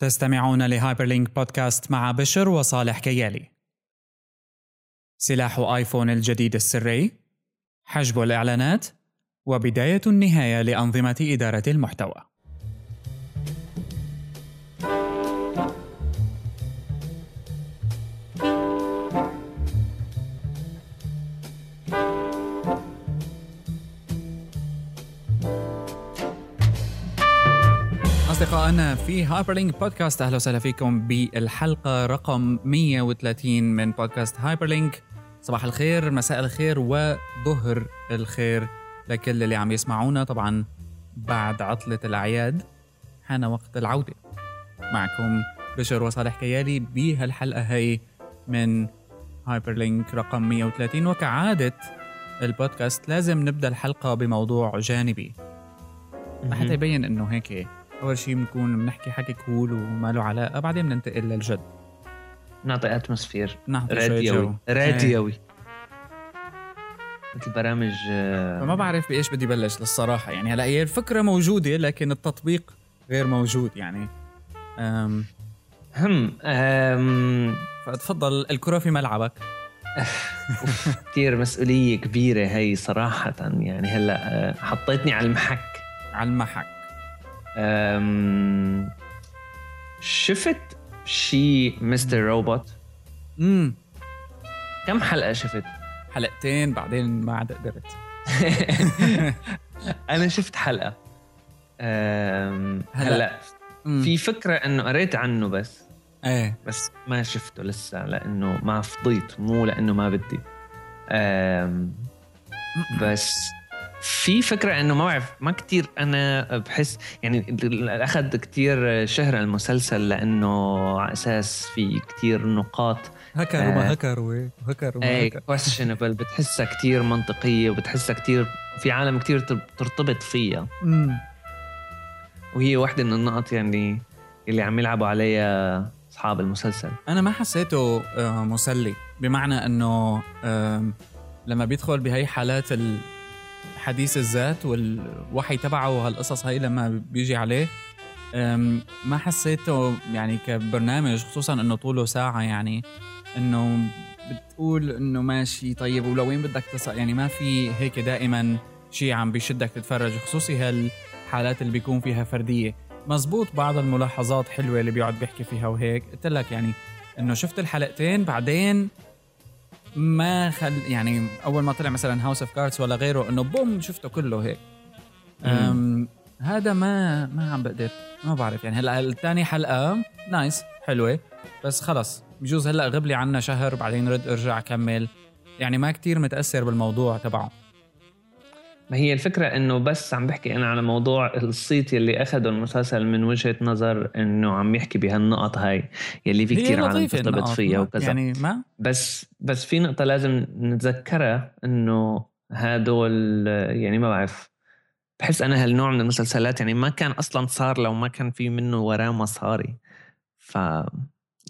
تستمعون لهايبرلينك بودكاست مع بشر وصالح كيالي. سلاح آيفون الجديد السري، حجب الإعلانات، وبداية النهاية لأنظمة إدارة المحتوى. أصدقائنا في هايبرلينك بودكاست أهلا وسهلا فيكم بالحلقة رقم 130 من بودكاست هايبرلينك صباح الخير مساء الخير وظهر الخير لكل اللي عم يسمعونا. طبعا بعد عطلة الأعياد حان وقت العودة. معكم بشر وصالح كيالي بهالحلقة هي من هايبرلينك رقم 130 وكعادة البودكاست لازم نبدأ الحلقة بموضوع جانبي. حتى يبين إنه هيك أول شيء بنكون بنحكي حكي كول وما له علاقة بعدين بننتقل للجد. نعطي اتموسفير راديوي. راديوي. مثل برامج آه، فما بعرف بإيش بدي بلش للصراحة. يعني هلأ هي الفكرة موجودة لكن التطبيق غير موجود يعني. أم هم أم فتفضل الكرة في ملعبك. كثير مسؤولية كبيرة هي صراحة. يعني هلأ آه، حطيتني على المحك. على المحك. شفت شي مستر روبوت امم كم حلقة شفت؟ حلقتين بعدين ما عاد قدرت. أنا شفت حلقة. أم هلا. مم. في فكرة إنه قريت عنه بس. إيه. بس ما شفته لسه لأنه ما فضيت مو لأنه ما بدي. أم بس في فكرة إنه ما بعرف ما كتير أنا بحس يعني أخذ كتير شهرة المسلسل لأنه على أساس في كتير نقاط هكر آه. وما هكر وهيك وهكر وما اي هكر questionable بتحسها كتير منطقية وبتحسها كتير في عالم كتير تر- ترتبط فيها أمم. وهي واحدة من النقط يعني اللي عم يلعبوا عليها أصحاب المسلسل أنا ما حسيته آه، مسلي بمعنى إنه لما بيدخل بهي حالات ال- حديث الذات والوحي تبعه وهالقصص هاي لما بيجي عليه ما حسيته يعني كبرنامج خصوصا إنه طوله ساعة يعني إنه بتقول إنه ماشي طيب ولوين بدك تصل يعني ما في هيك دائما شيء عم بيشدك تتفرج خصوصي هالحالات اللي بيكون فيها فردية. مزبوط بعض الملاحظات حلوة اللي بيقعد بيحكي فيها وهيك قلت لك يعني إنه شفت الحلقتين بعدين ما خل يعني أول ما طلع مثلا House of Cards ولا غيره إنه boom شفته كله هيك. هذا ما ما عم بقدر ما بعرف. يعني هلأ الثاني حلقة nice حلوة. بس خلص بجوز هلأ غب لي عنا شهر بعدين رد ارجع كمل. يعني ما كتير متأثر بالموضوع تبعه. ما هي الفكرة إنه بس عم بحكي أنا على موضوع الصيت يلي اخذه المسلسل من وجهة نظر إنه عم يحكي بهالنقط هاي يلي في كثير عالم ترتبط فيها وكذا. يعني ما؟ بس بس في نقطة لازم نتذكرها إنه هدول يعني ما بعرف بحس أنا هالنوع من المسلسلات يعني ما كان أصلا صار لو ما كان في منه وراه مصاري. ف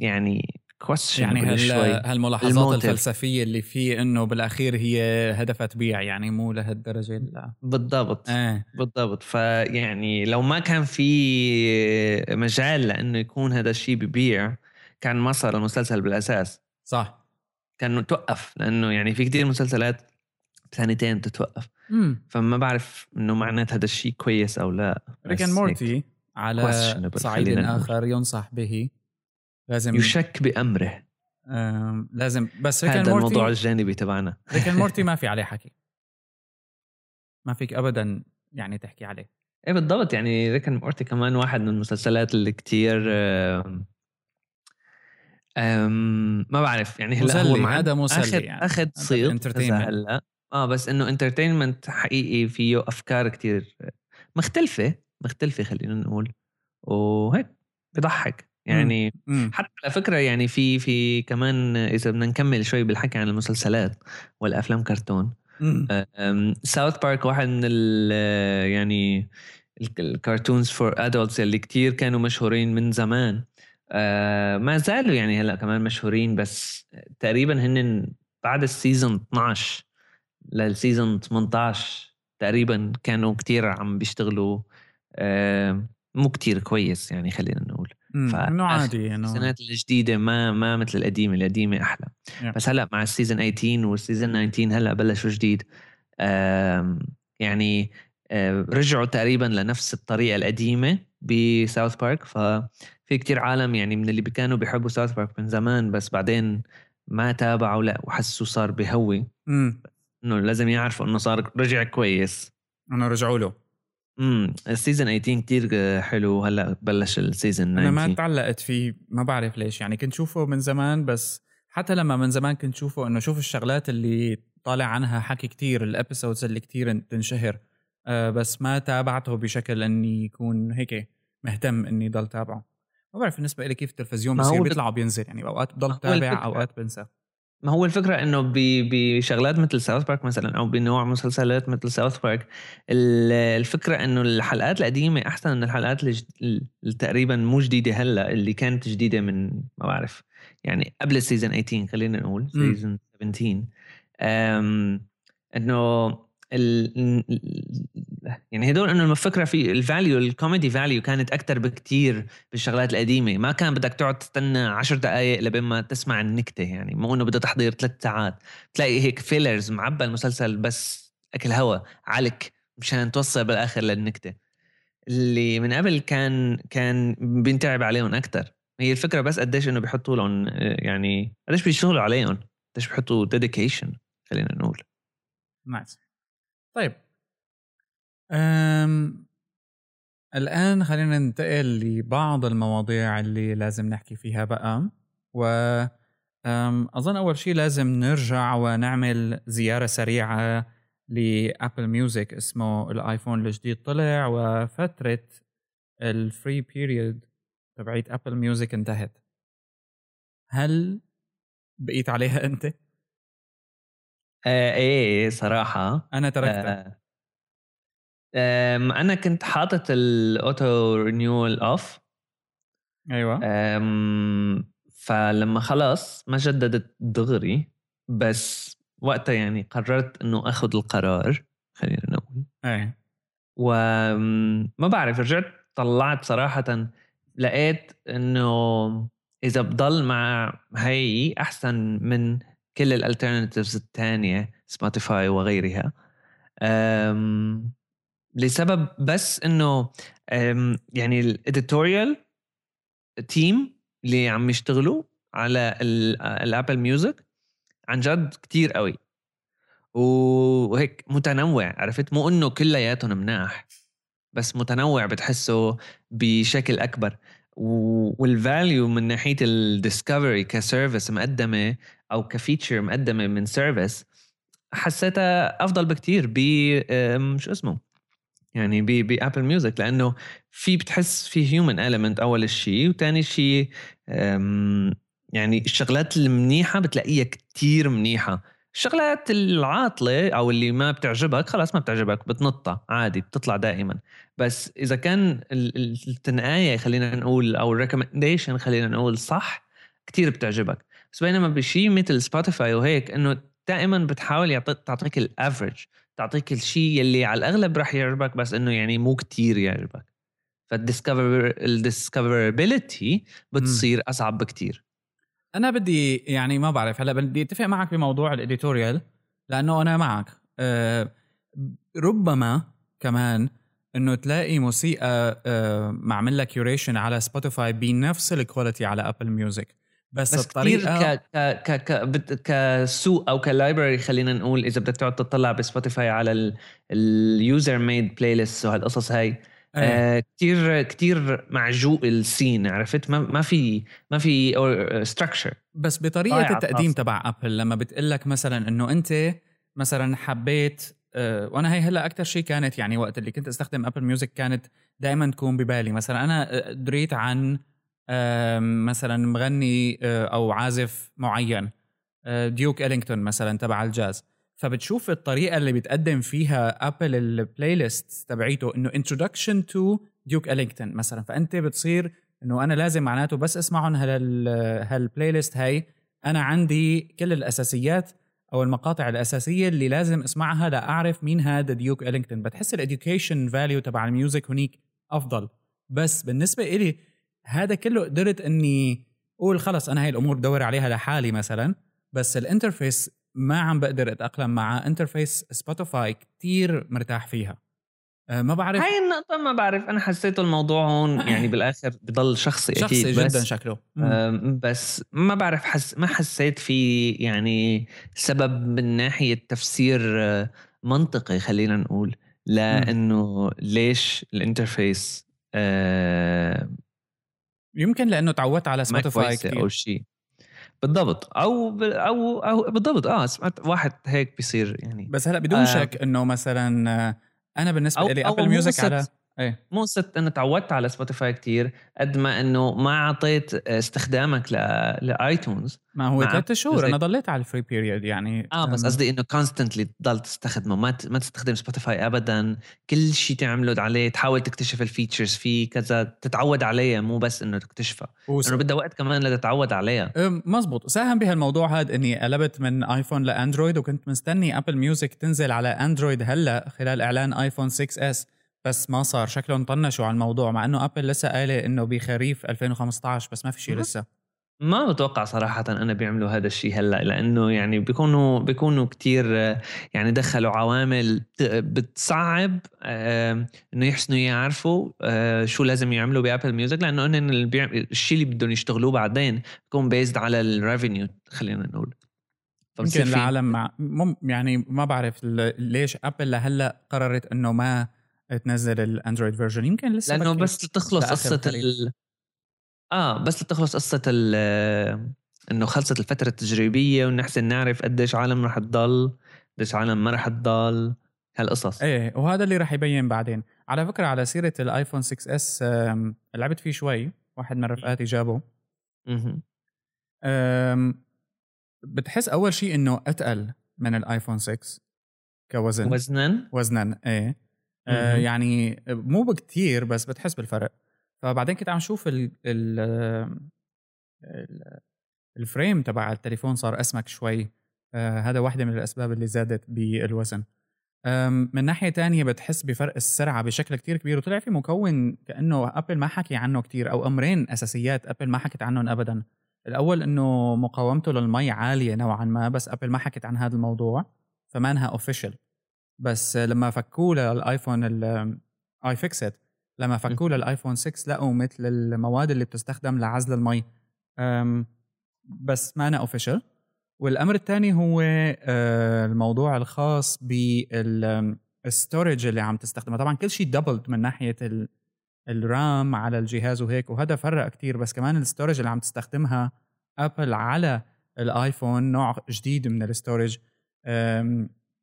يعني question يعني هال هالملاحظات الموتيف. الفلسفية اللي فيه إنه بالأخير هي هدفها تبيع يعني مو لهالدرجة لا بالضبط. إيه بالضبط. فيعني لو ما كان في مجال لإنه يكون هذا الشيء ببيع كان ما صار المسلسل بالأساس. صح. كان توقف لإنه يعني في كتير مسلسلات بسنتين تتوقف. امم فما بعرف إنه معنات هذا الشيء كويس أو لا. Rick بس and هيك. Morty على صعيد. آخر ينصح به. لازم يشك بأمره. آم، لازم. بس Rick هذا الموضوع الجانبي تبعنا. Rick Morty ما في عليه حكي. ما فيك ابدا يعني تحكي عليه. إيه بالضبط. يعني Rick Morty كمان واحد من المسلسلات اللي كتير آم، ما بعرف. يعني هلا هو مع هذا مسلي اخذ يعني. آخذ صيت هلا. آه بس إنه entertainment حقيقي فيه أفكار كتير مختلفة. مختلفة خلينا نقول. وهيك بضحك. يعني إمم حتى على فكرة يعني في في كمان إذا بدنا نكمل شوي بالحكي عن المسلسلات والأفلام كرتون. South Park واحد من ال يعني ال cartoons for adults اللي كتير كانوا مشهورين من زمان آه، ما زالوا يعني هلأ كمان مشهورين بس تقريبا هن بعد ال season 12 لل season 18 تقريبا كانوا كتير عم بيشتغلوا آه، مو كتير كويس يعني خلينا نقول إنه عادي إنه السنوات الجديدة ما ما مثل القديمة القديمة أحلى. Yeah. بس هلأ مع ال season 18 وال season 19 هلأ بلشوا جديد. يعني رجعوا تقريبا لنفس الطريقة القديمة ب South Park. ففي كتير عالم يعني من اللي كانوا بيحبوا South Park من زمان بس بعدين ما تابعوا لأ وحسوا صار بهوي. إنه لازم يعرفوا إنه صار رجع كويس. إنه رجعوا له. امم ال season 18 كثير حلو. هلأ بلش ال season 19 أنا ما تعلقت فيه ما بعرف ليش. يعني كنت شوفه من زمان بس حتى لما من زمان كنت شوفه إنه شوف الشغلات اللي طالع عنها حكي كتير ال episodes اللي كتير تنشهر. أه بس ما تابعته بشكل إني يكون هيك مهتم إني ضل تابعه. ما بعرف بالنسبة لي كيف التلفزيون بصير بيطلع وبينزل. يعني أوقات بضل تابع أوقات بنسى. ما هو الفكرة إنه بشغلات مثل South Park مثلا أو بنوع مسلسلات مثل South Park الفكرة إنه الحلقات القديمة أحسن من الحلقات اللي تقريبا مو جديدة هلأ اللي كانت جديدة من ما بعرف يعني قبل ال season 18 خلينا نقول season 17 إنه ال يعني هدول إنه الفكرة في ال value ال comedy value كانت أكثر بكتير بالشغلات القديمة. ما كان بدك تقعد تستنى عشر دقائق لبين ما تسمع النكتة يعني. مو إنه بده تحضير ثلاث ساعات. تلاقي هيك fillers معبى المسلسل بس أكل هوا علك مشان توصل بالآخر للنكتة. اللي من قبل كان كان بينتعب عليهم أكثر هي الفكرة بس قديش إنه بيحطوا لهم يعني قديش بيشتغلوا عليهم. قديش بيحطوا dedication خلينا نقول. nice طيب أم... الآن خلينا ننتقل لبعض المواضيع اللي لازم نحكي فيها بقى و. أظن أول شيء لازم نرجع ونعمل زيارة سريعة ل Apple Music اسمه ال iPhone الجديد طلع وفترة ال free period تبعيت Apple Music انتهت هل بقيت عليها أنت؟ آه إيه صراحة. أنا تركتها. آه. أنا كنت حاطط ال auto renewal off أيوة. فلما خلص ما جددت دغري بس وقتها يعني قررت إنه أخذ القرار خلينا نقول. أيه وما بعرف رجعت طلعت صراحة لقيت إنه إذا بضل مع هي أحسن من كل ال alternatives الثانية Spotify وغيرها. لسبب بس إنه يعني ال editorial team اللي عم يشتغلوا على ال Apple Music عن جد كتير قوي. وهيك متنوع عرفت؟ مو إنه كلياتهم مناح بس متنوع بتحسه بشكل أكبر. وال value من ناحية ال discovery ك service مقدمة أو ك feature مقدمة من service حسيتها أفضل بكتير ب شو اسمه؟ يعني ب Apple Music لأنه في بتحس في human element أول شيء وثاني شيء يعني الشغلات المنيحة بتلاقيها كتير منيحة. الشغلات العاطلة أو اللي ما بتعجبك خلاص ما بتعجبك بتنطها عادي بتطلع دائما. بس إذا كان التنقاية خلينا نقول أو ال recommendation خلينا نقول صح كتير بتعجبك. بس بينما بشيء مثل Spotify وهيك إنه دائما بتحاول يعطيك تعطيك ال average تعطيك الشيء يلي على الأغلب راح يعجبك بس إنه يعني مو كتير يعجبك. فال discover ال discoverability بتصير أصعب بكتير. أنا بدي يعني ما بعرف هلأ بدي اتفق معك بموضوع ال editorial لأنه أنا معك أه ربما كمان إنه تلاقي موسيقى أه معمل لك curation على Spotify بنفس ال quality على Apple Music بس, بس الطريقة ك ك ك كسوق أو ك library خلينا نقول إذا بدك تقعد تطلع ب Spotify على ال user made playlist وهالقصص هاي. آه كتير كتير معجوق ال scene عرفت؟ ما ما في ما في structure بس بطريقة التقديم تبع Apple لما بتقول لك مثلا إنه أنت مثلا حبيت آه وأنا هي هلأ أكثر شيء كانت يعني وقت اللي كنت أستخدم Apple Music كانت دائما تكون ببالي. مثلا أنا دريت عن مثلا مغني آه، أو عازف معين ديوك آه، إلينغتون مثلا تبع الجاز. فبتشوف الطريقة اللي بتقدم فيها ابل ال playlist تبعيته إنه introduction to ديوك إلينغتون مثلا. فأنت بتصير إنه أنا لازم معناته بس أسمعهم هال هال playlist هاي. أنا عندي كل الأساسيات أو المقاطع الأساسية اللي لازم أسمعها لأعرف مين هذا ديوك إلينغتون بتحس ال education value تبع ال music هنيك أفضل. بس بالنسبة إلي هذا كله قدرت إني أقول خلص أنا هاي الأمور بدور عليها لحالي مثلا. بس ال interface ما عم بقدر أتأقلم معها interface سبوتيفاي كتير مرتاح فيها. أه ما بعرف هاي النقطة ما بعرف أنا حسيت الموضوع هون يعني بالآخر بضل شخصي أكيد شخصي بس جدا شكله بس ما بعرف حس ما حسيت في يعني سبب من ناحية تفسير آه، منطقي خلينا نقول لأنه ليش ال interface آه يمكن لأنه تعودت على سبوتيفاي كثير أو شيء بالضبط. أو أو أو بالضبط. آه سمعت واحد هيك بيصير يعني. بس هلأ بدون آه. شك إنه مثلا أنا بالنسبة لي ابل ميوزك على إيه. مو ست انه تعودت على سبوتيفاي كتير قد ما إنه ما أعطيت استخدامك لآيتونز. ما هو ثلاث شهور. أنا ضليت على ال free period يعني. آه بس قصدي إنه constantly تضل تستخدمه. ما ما تستخدم سبوتيفاي ابدا. كل شيء تعمله عليه تحاول تكتشف ال features فيه كذا تتعود عليها مو بس إنه تكتشفها. وس... انه بدها وقت كمان لتتعود عليها. مزبوط. ساهم بهالموضوع هذا إني قلبت من ايفون لأندرويد وكنت مستني ابل ميوزك تنزل على اندرويد هلأ خلال إعلان ايفون 6 اس بس ما صار. شكلهم طنشوا على الموضوع مع إنه ابل لسه قايلة إنه بخريف 2015 بس ما في شيء لسه. ما بتوقع صراحة أنا بيعملوا هذا الشيء هلأ لأنه يعني بيكونوا بيكونوا كتير يعني دخلوا عوامل بتصعب إنه يحسنوا يعرفوا آه، شو لازم يعملوا بأبل ميوزك لأنه إن الشيء اللي بدهم يشتغلوه بعدين بيكون بيزد على ال revenue خلينا نقول. يمكن العالم مع يعني ما بعرف ليش ابل لهلأ قررت إنه ما تنزل الاندرويد version يمكن لسه لأنه بس تخلص قصة ال... آه بس تخلص قصة ال إنه خلصت الفترة التجريبية ونحسن نعرف قديش عالم رح تضل قديش عالم ما رح تضل هالقصص. إيه وهذا اللي رح يبين بعدين. على فكرة على سيرة الايفون 6 اس لعبت فيه شوي واحد من رفقاتي جابه. أها بتحس أول شيء إنه أتقل من الايفون 6 كوزن. وزنا؟ وزنا إيه. آه يعني مو بكتير بس بتحس بالفرق. فبعدين كنت عم شوف ال ال ال frame تبع التليفون صار أسمك شوي. آه هذا واحدة من الأسباب اللي زادت بالوزن. من ناحية تانية بتحس بفرق السرعة بشكل كتير كبير وطلع في مكون كأنه أبل ما حكي عنه كتير أو أمرين أساسيات أبل ما حكت عنهم أبدا. الأول أنه مقاومته للمي عالية نوعا ما بس أبل ما حكت عن هذا الموضوع فما انها official بس لما فكوه للآيفون ال iFixit لما فكوه للآيفون 6 لقوا مثل المواد اللي بتستخدم لعزل المي. بس ما official والأمر الثاني هو آه، الموضوع الخاص بال storage اللي عم تستخدمه. طبعا كل شيء doubled من ناحية ال RAM على الجهاز وهيك وهذا فرق كتير. بس كمان ال storage اللي عم تستخدمها ابل على الآيفون نوع جديد من ال storage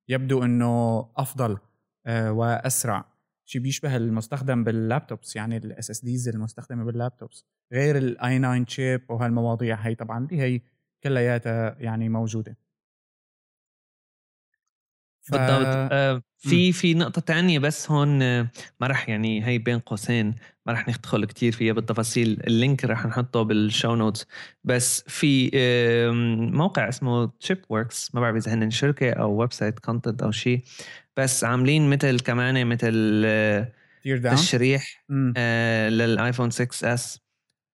يبدو إنه أفضل آه، وأسرع. شيء بيشبه المستخدم بال laptops يعني ال SSDs المستخدمة بال laptops غير ال A9 chip وهالمواضيع هي طبعا اللي هي كلياتها يعني موجودة. ف... بالضبط. آه في في نقطة تانية بس هون آه، ما رح يعني هي بين قوسين ما رح ندخل كتير فيها بالتفاصيل ال link رح نحطه بال show notes بس في موقع اسمه Chipworks ما بعرف إذا هن شركة أو website content أو شيء بس عاملين مثل كمان مثل آه، تشريح آه للآيفون 6S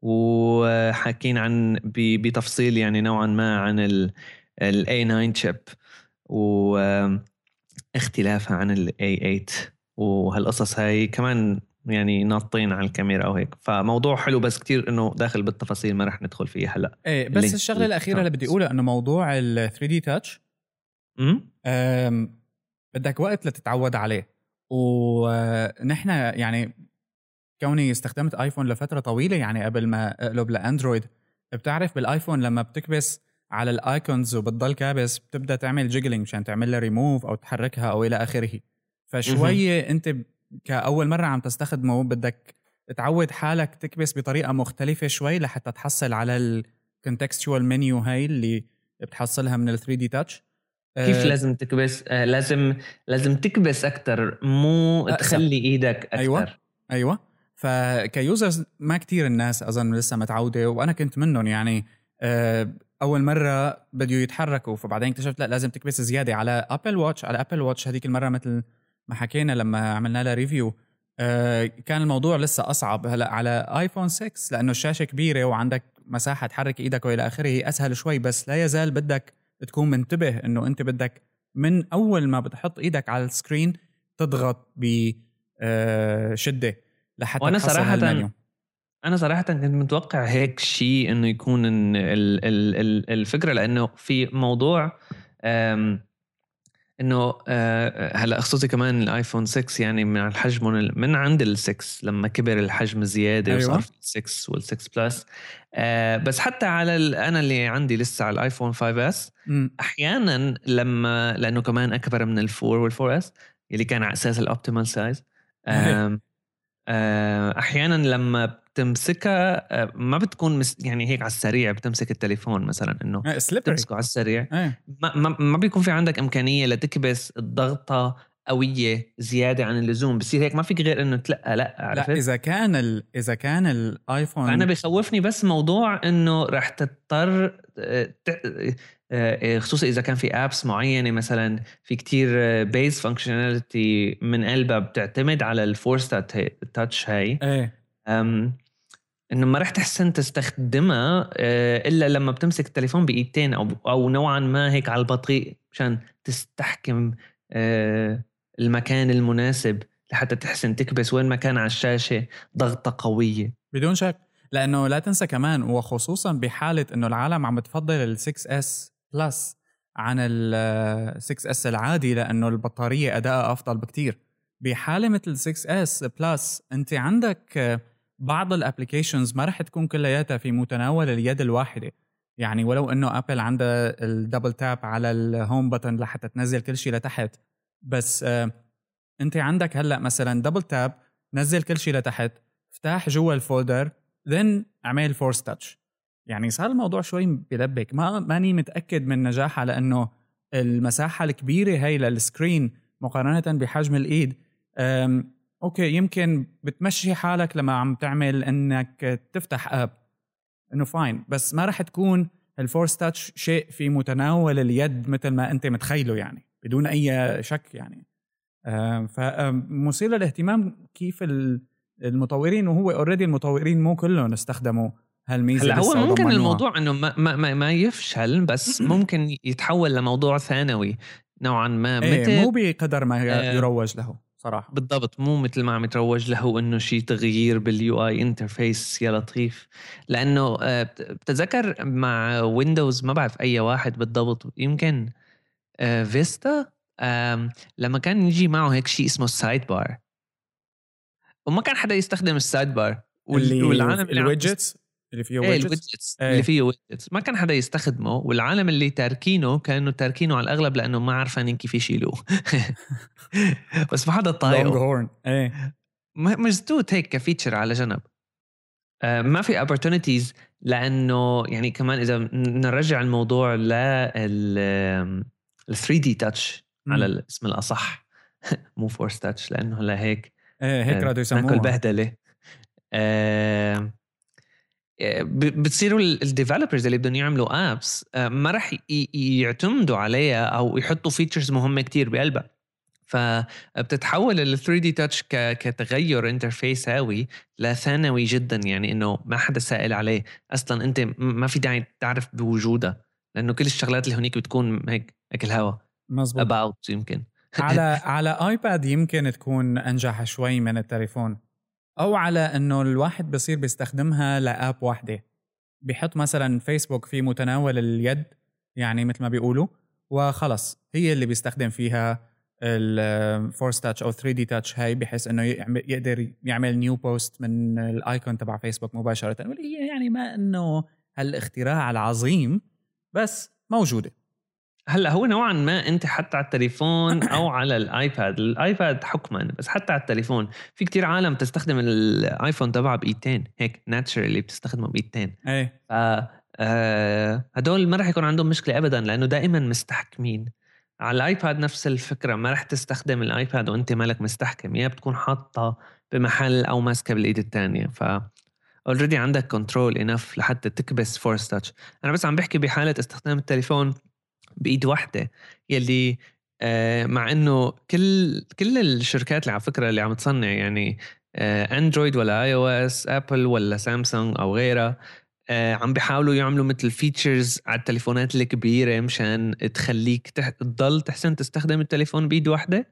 وحاكين عن بتفصيل يعني نوعا ما عن ال A9 chip و اختلافها عن ال A8 وهالقصص هاي كمان يعني ناطين على الكاميرا أو هيك. فموضوع حلو بس كتير إنه داخل بالتفاصيل ما رح ندخل فيه هلأ. إيه بس الشغلة الأخيرة اللي بدي أقولها إنه موضوع ال 3D Touch بدك وقت لتتعود عليه. ونحن يعني كوني استخدمت ايفون لفترة طويلة يعني قبل ما أقلب لأندرويد بتعرف بالايفون لما بتكبس على ال icons وبتضل كابس بتبدأ تعمل jiggling مشان تعمل لها ريموف أو تحركها أو إلى آخره. فشويه أنت كأول مرة عم تستخدمه بدك تعود حالك تكبس بطريقة مختلفة شوي لحتى تحصل على ال contextual menu هاي اللي بتحصلها من ال 3D Touch كيف آه لازم تكبس؟ آه لازم لازم تكبس أكثر مو أكثر. تخلي إيدك أكثر أيوه أيوه. فك users ما كتير الناس أظن لسه متعودة وأنا كنت منهم يعني آه أول مرة بده يتحركوا فبعدين اكتشفت لا لازم تكبس زيادة على ابل واتش على ابل واتش هذيك المرة مثل ما حكينا لما عملنا لها review آه كان الموضوع لسه أصعب هلأ على ايفون 6 لأنه الشاشة كبيرة وعندك مساحة تحرك إيدك وإلى آخره أسهل شوي بس لا يزال بدك تكون منتبه إنه أنت بدك من أول ما بتحط إيدك على ال screen تضغط بشده آه، لحتى وأنا صراحة. أنا صراحة كنت متوقع هيك شيء إنه يكون الفكرة لأنه في موضوع إنه آه، هلأ خصوصي كمان الآيفون 6 يعني من الحجم من عند ال6 لما كبر الحجم زيادة أيوة. وصار في ال6 وال6 Plus آه بس حتى على أنا اللي عندي لسه على الآيفون 5 S أحيانا لما لأنه كمان أكبر من ال4 وال4 S اللي كان على أساس ال optimal size آه، أحيانا لما بتمسكها آه، ما بتكون مس يعني هيك على السريع بتمسك التليفون مثلا إنه إيه، تمسكه على السريع. إيه. ما, ما, ما بيكون في عندك إمكانية لتكبس الضغطة قوية زيادة عن اللزوم. بصير هيك ما فيك غير إنه تلقى لأ عرفت؟ لا إذا كان ال... إذا كان الآيفون فأنا بخوفني بس موضوع إنه رح تضطر آه، آه، خصوصا إذا كان في apps معينة مثلا في كتير base functionality من قلبها بتعتمد على ال force touch هاي. إيه. إنه ما رح تحسن تستخدمها آه، إلا لما بتمسك التليفون بإيدتين أو أو نوعا ما هيك على البطيء مشان تستحكم آه، المكان المناسب لحتى تحسن. تكبس وين ما كان على الشاشة ضغطة قوية. بدون شك. لأنه لا تنسى كمان وخصوصا بحالة إنه العالم عم بتفضل ال 6 S Plus عن ال 6 S العادي لأنه البطارية ادائها أفضل بكتير. بحالة مثل 6 S Plus أنت عندك بعض ال applications ما رح تكون كلياتها في متناول اليد الواحدة. يعني ولو إنه Apple عندها ال double tap على ال home button لحتى تنزل كل شيء لتحت. بس آه أنت عندك هلأ مثلا double tap نزل كل شيء لتحت افتح جوا ال folder then اعمل force touch يعني صار الموضوع شوي بلبك. ما ماني متأكد من نجاحها لأنه المساحة الكبيرة هي لل screen مقارنة بحجم الإيد أوكي يمكن بتمشي حالك لما عم تعمل إنك تفتح app إنه fine بس ما راح تكون ال force touch شيء في متناول اليد مثل ما أنت متخيله يعني بدون أي شك يعني. فمثير للاهتمام كيف المطورين وهو already المطورين مو كلهم استخدموا هالميزة هلأ هو ممكن الموضوع إنه ما, ما, ما يفشل بس ممكن يتحول لموضوع ثانوي نوعا ما. مثل مو بقدر ما آه، يروج له. صراحة. بالضبط مو مثل ما عم يتروج له إنه شيء تغيير بال UI interface يا لطيف لأنه آه، بتذكر مع Windows ما بعرف أي واحد بالضبط يمكن فيستا آه، لما كان يجي معه هيك شيء اسمه السايد بار وما كان حدا يستخدم السايد بار والعالم الويدجتس اللي فيه ويدجتس إيه. اللي فيه ويدجتس ما كان حدا يستخدمه والعالم اللي تاركينه كانوا تاركينه على الأغلب لأنه ما عارفين كيف يشيلوه. بس ما حدا طايقه هورن إيه مزتوت هيك كفيتشر على جنب. آه ما في opportunities لأنه يعني كمان إذا نرجع الموضوع لل 3 D Touch على الاسم الأصح. مو force touch لأنه هلا هيك إيه هيك رادوا يسموها. ناكل بهدلة. آه بتصيروا ال developers اللي بدهم يعملوا apps آه، ما راح يعتمدوا عليها أو يحطوا features مهمة كتير بقلبها. فبتتحول ال 3 D Touch كتغير interface هاوي لثانوي جدا يعني إنه ما حدا سائل عليه. أصلا أنت ما في داعي تعرف بوجودها لأنه كل الشغلات اللي هنيك بتكون هيك هيك الهوا. مزبوط. اباوت يمكن. على على ايباد يمكن تكون أنجح شوي من التليفون. أو على إنه الواحد بصير بيستخدمها لآب واحدة. بيحط مثلا فيسبوك في متناول اليد يعني مثل ما بيقولوا وخلص هي اللي بيستخدم فيها الفورس تاتش أو 3 دي تاتش هاي بحيث إنه يقدر يعمل نيو بوست من الايكون تبع فيسبوك مباشرة. هي يعني ما إنه هالإختراع العظيم بس موجودة. هلا هو نوعا ما أنت حتى على التليفون أو على الآيباد. الآيباد حكما بس حتى على التليفون. في كتير عالم تستخدم الآيفون تبعها بإيدتين هيك naturally بتستخدمه بإيدتين. إيه. ف آه هدول ما راح يكون عندهم مشكلة ابدا لأنه دائما مستحكمين. على الآيباد نفس الفكرة ما راح تستخدم الآيباد وأنت مالك مستحكم. يا بتكون حاطة بمحل أو ماسكة بالإيد الثانية ف already عندك control enough لحتى تكبس force touch أنا بس عم بحكي بحالة استخدام التليفون. بإيد واحدة يلي آه، مع إنه كل كل الشركات اللي على فكرة اللي عم تصنع يعني Android ولا اي أو اس Apple ولا سامسونج أو غيرها آه، عم بيحاولوا يعملوا مثل features على التليفونات الكبيرة مشان تخليك تح... تضل تحسن تستخدم التليفون بإيد واحدة.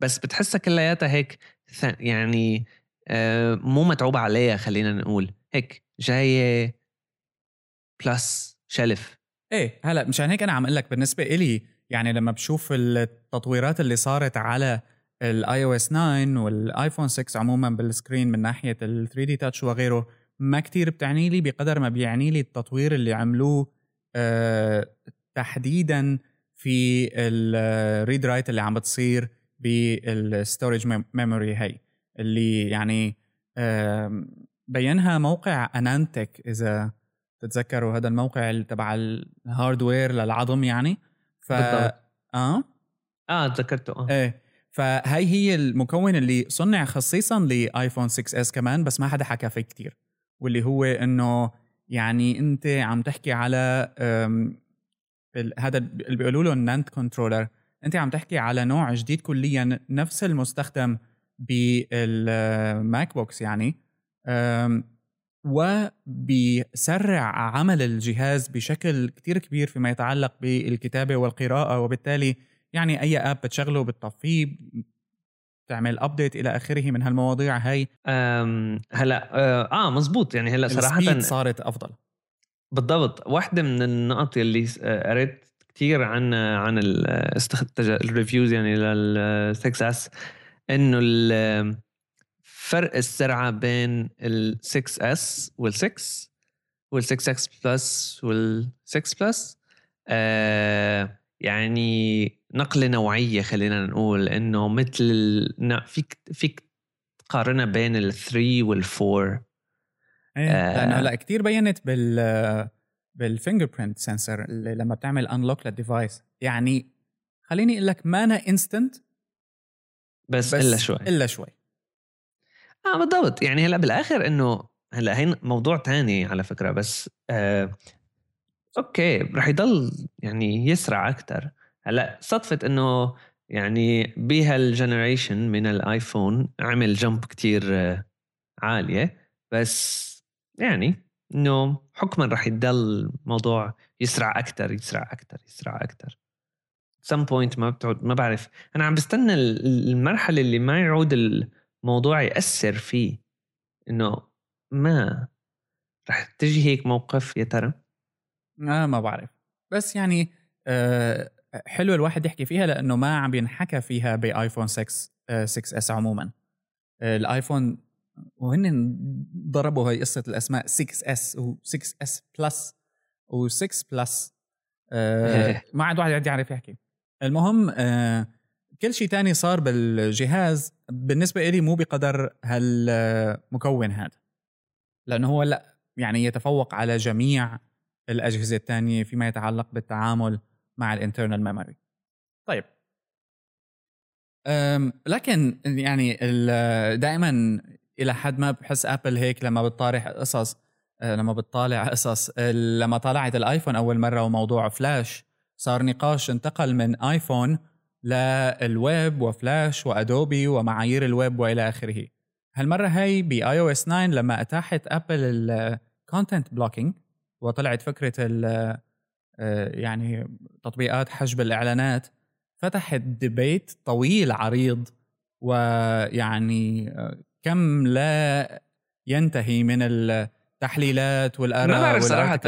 بس بتحسها كلياتها هيك يعني آه، مو متعوب عليها خلينا نقول. هيك جاية بلس شلف. إيه هلا مشان هيك أنا عم أقول لك بالنسبة إلي يعني لما بشوف التطويرات اللي صارت على ال iOS 9 والآيفون 6 عموما بال screen من ناحية ال 3D Touch وغيره ما كتير بتعني لي بقدر ما بيعني لي التطوير اللي عملوه أه تحديدا في ال read write اللي عم بتصير بال storage memory هي اللي يعني أه بينها موقع AnandTech إذا تتذكروا هذا الموقع تبع ال hardware للعظم يعني؟ ف بالضبط. آه. آه تذكرته آه. إيه. فهي هي المكون اللي صنع خصيصا لآيفون 6S كمان بس ما حدا حكى فيه كتير. واللي هو إنه يعني أنت عم تحكي على هذا اللي بيقولوا له ال NAND controller أنت عم تحكي على نوع جديد كليا نفس المستخدم بالماك بوك س يعني. وبيسرع عمل الجهاز بشكل كتير كبير فيما يتعلق بالكتابة والقراءة وبالتالي يعني أي app بتشغله بتطفيه تعمل update إلى آخره من هالمواضيع هاي هلا آه, آه مزبوط. يعني هلا صراحة صارت أفضل. بالضبط. واحدة من النقط اللي آه، قريت كثير عن عن ال reviews يعني لل 6S إنه فرق السرعة بين ال 6S وال 6 وال 6S Plus وال 6 Plus آه يعني نقلة نوعية خلينا نقول إنه مثل فيك فيك تقارنها بين ال 3 وال 4 إيه آه لأنه هلا كثير بينت بال بال fingerprint sensor اللي لما بتعمل unlock لل device يعني خليني أقول لك مانا instant بس, بس إلا شوي. إلا شوي. آه بالضبط. يعني هلأ بالآخر إنه هلأ هي موضوع تاني على فكرة بس آه okay رح يضل يعني يسرع أكثر هلأ صدفة إنه يعني بهال generation من الآيفون عمل jump كتير آه عالية بس يعني إنه حكما رح يضل الموضوع يسرع أكثر يسرع أكثر يسرع أكثر some point ما بتعود ما بعرف. أنا عم بستنى المرحلة اللي ما يعود الموضوع يأثر فيه إنه ما رح تجي هيك موقف يا ترى؟ آه ما بعرف. بس يعني آه حلو الواحد يحكي فيها لأنه ما عم ينحكى فيها بايفون 6 آه 6S عموما. آه الايفون وهن ضربوا هاي قصة الأسماء 6S و6S Plus و6 Plus آه ما عاد واحد يعرف يحكي. المهم آه كل شيء تاني صار بالجهاز بالنسبة إلي مو بقدر هالمكون هذا. لأنه هو لا يعني يتفوق على جميع الأجهزة الثانية فيما يتعلق بالتعامل مع ال internal memory. طيب. لكن يعني دائما إلى حد ما بحس ابل هيك لما بتطارح قصص لما بتطالع قصص لما طلعت الآيفون أول مرة وموضوع فلاش صار نقاش انتقل من آيفون للويب وفلاش وأدوبي ومعايير الويب وإلى آخره. هالمرة هي ب iOS 9 لما أتاحت أبل ال content blocking وطلعت فكرة ال آه، يعني تطبيقات حجب الإعلانات فتحت ديبيت طويل عريض ويعني كم لا ينتهي من التحليلات والآراء ما بعرف صراحة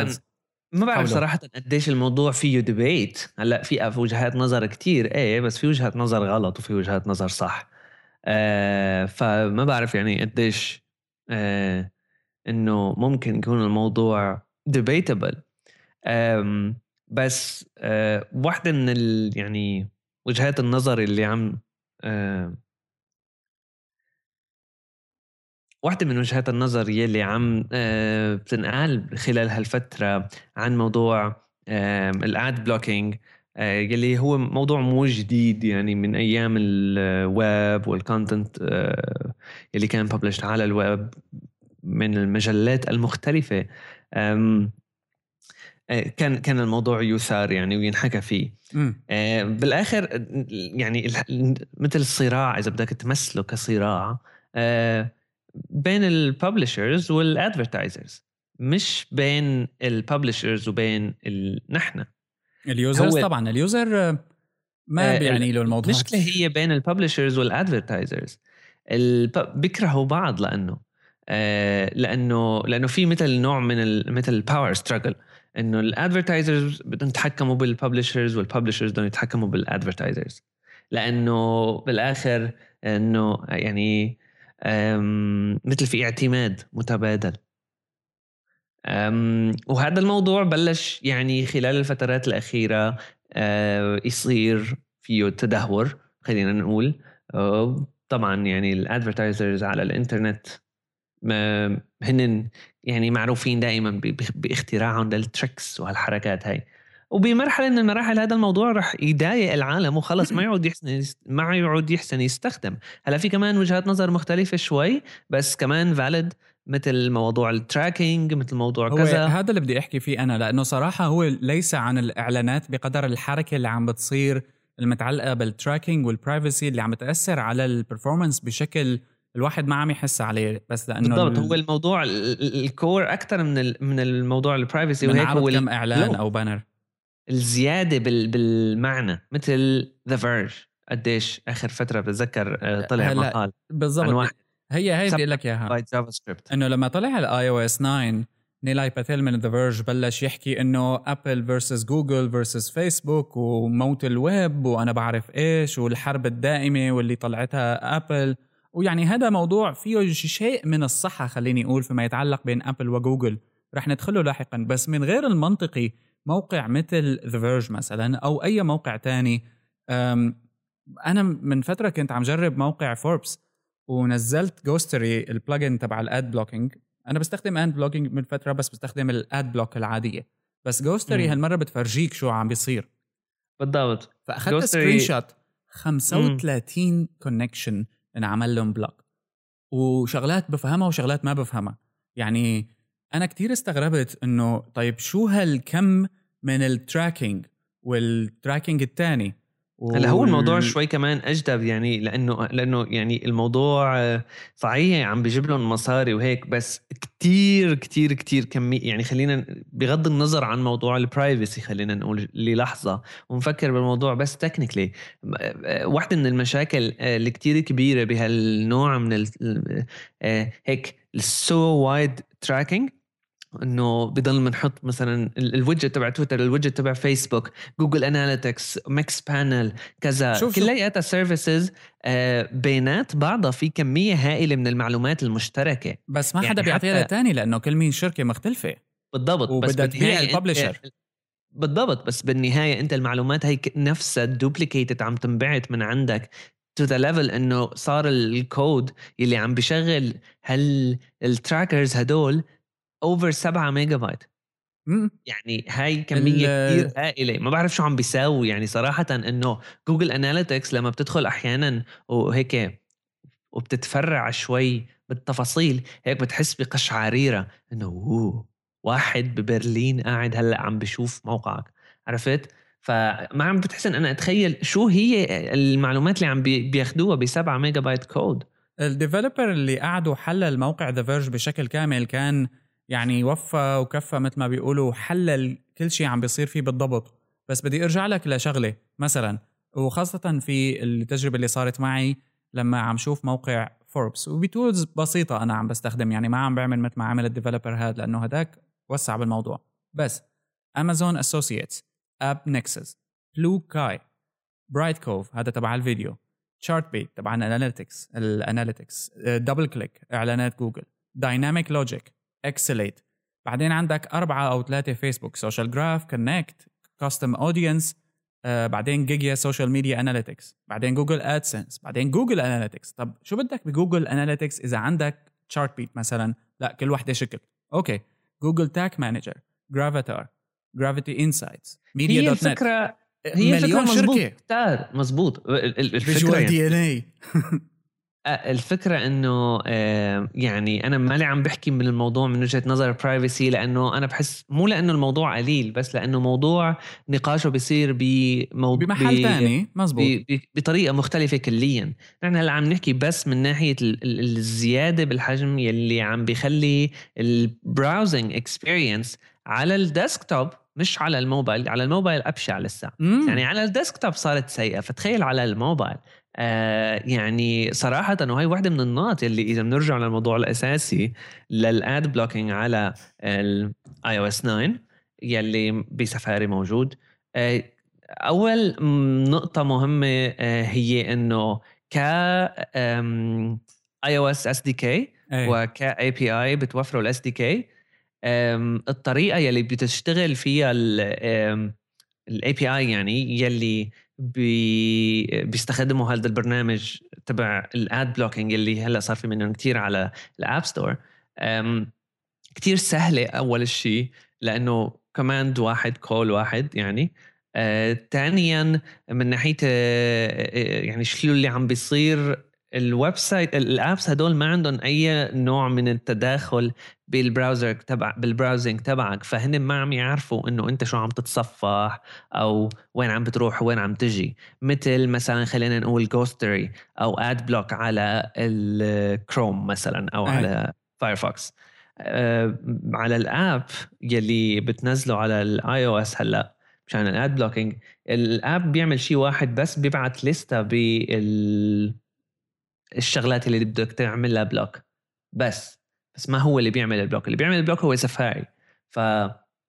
ما بعرف صراحة قديش الموضوع فيه ديبيت هلأ في وجهات نظر كتير إيه بس في وجهات نظر غلط وفي وجهات نظر صح. آه فما بعرف يعني قديش آه إنه ممكن يكون الموضوع debatable بس آه واحدة من ال يعني وجهات النظر اللي عم آه واحدة من وجهات النظر يلي عم آه، بتنقال خلال هالفترة عن موضوع ال ad blocking آه، يلي هو موضوع مو جديد يعني من أيام الويب وال content آه، يلي كان published على الويب من المجلات المختلفة. كان كان الموضوع يثار يعني وينحكى فيه. بالآخر يعني مثل الصراع إذا بدك تمثله كصراع بين ال publishers وال advertisers مش بين ال publishers وبين ال- نحن. ال users طبعا ال user ما آه، بيعني له الموضوع. المشكلة هي بين ال publishers وال advertisers بيكرهوا بعض لأنه آه، لأنه لأنه في مثل نوع من ال مثل ال power struggle إنه ال advertisers بدهم يتحكموا بال publishers وال publishers بدهم يتحكموا بال advertisers لأنه بالآخر إنه يعني مثل في اعتماد متبادل. وهذا الموضوع بلش يعني خلال الفترات الأخيرة آه، يصير فيه تدهور خلينا نقول. آه، طبعا يعني ال advertisers على الإنترنت هن يعني معروفين دائما باختراعهم لل tricks وهالحركات هاي. وبمرحلة من المراحل هذا الموضوع رح يضايق العالم وخلص ما يعود يحسن ما يعود يحسن يستخدم. هلأ في كمان وجهات نظر مختلفة شوي بس كمان valid مثل موضوع ال tracking مثل موضوع هو كذا. هذا اللي بدي أحكي فيه أنا لأنه صراحة هو ليس عن الإعلانات بقدر الحركة اللي عم بتصير المتعلقة بال tracking وال privacy اللي عم بتاثر على ال performance بشكل الواحد ما عم يحس عليه بس لأنه بالضبط ال- هو الموضوع ال- ال- ال core أكثر من من الموضوع ال privacy وهيك هو كم إعلان أو banner الزيادة بال بالمعنى مثل ذا فيرج قديش آخر فترة بتذكر آه، طلع مقال بالضبط. هي هي بدي لك إياها. byte JavaScript إنه لما طلع ال iOS 9 Nilay Patel من The Verge بلش يحكي إنه Apple versus Google versus Facebook وموت الويب وأنا بعرف إيش والحرب الدائمة واللي طلعتها ابل ويعني هذا موضوع فيه شيء من الصحة خليني أقول فيما يتعلق بين ابل وجوجل. رح ندخله لاحقا. بس من غير المنطقي موقع مثل The Verge مثلا أو أي موقع تاني. أنا من فترة كنت عم جرب موقع فوربس ونزلت Ghostery ال plugin تبع ال ad blocking أنا بستخدم ad blocking من فترة بس بستخدم ال ad block العادية. بس Ghostery مم. هالمرة بتفرجيك شو عم بيصير. بالضبط. فأخذت Ghostery- screenshot 35 connection انعمل لهم block وشغلات بفهمها وشغلات ما بفهمها. يعني أنا كتير استغربت إنه طيب شو هالكم من ال tracking وال tracking الثاني هلأ هو الموضوع شوي كمان أجدب يعني لأنه لأنه يعني الموضوع صحيح عم بيجيب لهم مصاري وهيك بس كتير كتير كتير كمية يعني خلينا بغض النظر عن موضوع ال privacy خلينا نقول للحظة ونفكر بالموضوع بس technically واحدة من المشاكل اللي كتير كبيرة بهالنوع من ال- آه، هيك ال so wide tracking إنه بضل بنحط مثلا ال- ال widget تبع تويتر ال widget تبع فيسبوك Google Analytics Mixpanel كذا. كلياتها services بينات بعضها في كمية هائلة من المعلومات المشتركة بس ما يعني حدا بيعطيها للتاني لأنه كل مين شركة مختلفة بالضبط وبدها تبيع ال publisher. بالضبط بس بالنهاية أنت المعلومات هي نفسها duplicated عم تنبعت من عندك to the level إنه صار ال- الكود يلي عم بيشغل هال ال trackers هدول over 7 ميجا بايت يعني هاي كمية كثير هائلة. ما بعرف شو عم بيساوي يعني صراحة إنه Google Analytics لما بتدخل أحيانا وهيك وبتتفرع شوي بالتفاصيل هيك بتحس بقشعريرة. إنه واحد ببرلين قاعد هلأ عم بشوف موقعك. عرفت؟ فما عم بتحسن. أنا أتخيل شو هي المعلومات اللي عم بي- بياخدوها ب 7 megabyte code. ال developer اللي قعد وحلل موقع The Verge بشكل كامل كان يعني وفى وكفى مثل ما بيقولوا حلل كل شيء عم بيصير فيه بالضبط. بس بدي أرجع لك لشغلة مثلا. وخاصة في التجربة اللي صارت معي لما عم شوف موقع فوربس وب tools بسيطة أنا عم بستخدم يعني ما عم بعمل مثل ما عمل ال developer هذا لأنه هداك وسع بالموضوع. بس Amazon Associates AppNexus BlueKai Brightcove هذا تبع الفيديو Chartbeat تبع ال analytics ال analytics DoubleClick إعلانات Google Dynamic Logic eXelate. بعدين عندك أربعة أو ثلاثة Facebook Social Graph Connect Custom Audience بعدين Gigya social media analytics بعدين Google AdSense بعدين Google Analytics. طب شو بدك ب Google Analytics إذا عندك Chartbeat مثلا؟ لا كل وحدة شكل. أوكي جوجل تاك مانجر جرافيتار جرافيتي انسايتس ميديا هي دوت نت الفكرة هي مليون فكرة مزبوط شركة. كتار. مزبوط ال- ال- الفكرة فيجوال يعني دي ان اي الفكرة إنه يعني أنا مالي عم بحكي من الموضوع من وجهة نظر برايفسي لأنه أنا بحس مو لأنه الموضوع قليل بس لأنه موضوع نقاشه بيصير بموضوع بمحل ثاني مزبوط بطريقة مختلفة كليا. نحن هلأ عم نحكي بس من ناحية الزيادة بالحجم يلي عم بيخلي ال browsing experience على ال desktop مش على الموبايل على الموبايل أبشع لسه. مم. يعني على ال desktop صارت سيئة فتخيل على الموبايل. آه يعني صراحة وهي واحدة من النقط اللي إذا بنرجع للموضوع الأساسي لل ad blocking على ال iOS 9 يلي بسفاري موجود. آه أول نقطة مهمة آه هي إنه ك اي أو اس اس دي كي وك اي بي اي بتوفروا ال SDK الطريقة يلي بتشتغل فيها ال API يعني يلي بي بيستخدموا هذا البرنامج تبع ال ad blocking اللي هلأ صار في منهم كثير على ال App Store كثير سهلة أول شيء لأنه command واحد call واحد يعني. ثانيا آه من ناحية آه, آه، يعني شو اللي عم بيصير ال website ال apps هدول ما عندهم أي نوع من التداخل بال browser تبع بال browsing تبعك فهن ما عم يعرفوا إنه أنت شو عم تتصفح أو وين عم بتروح وين عم تجي. مثل مثلا خلينا نقول Ghostery أو AdBlock على الكروم مثلا أو على Firefox أه على ال app يلي بتنزله على ال iOS هلأ مشان ال ad blocking ال app بيعمل شيء واحد بس بيبعت لستة بال الشغلات اللي بدك تعملها block. بس بس ما هو اللي بيعمل ال block. اللي بيعمل ال block هو سفاري. ف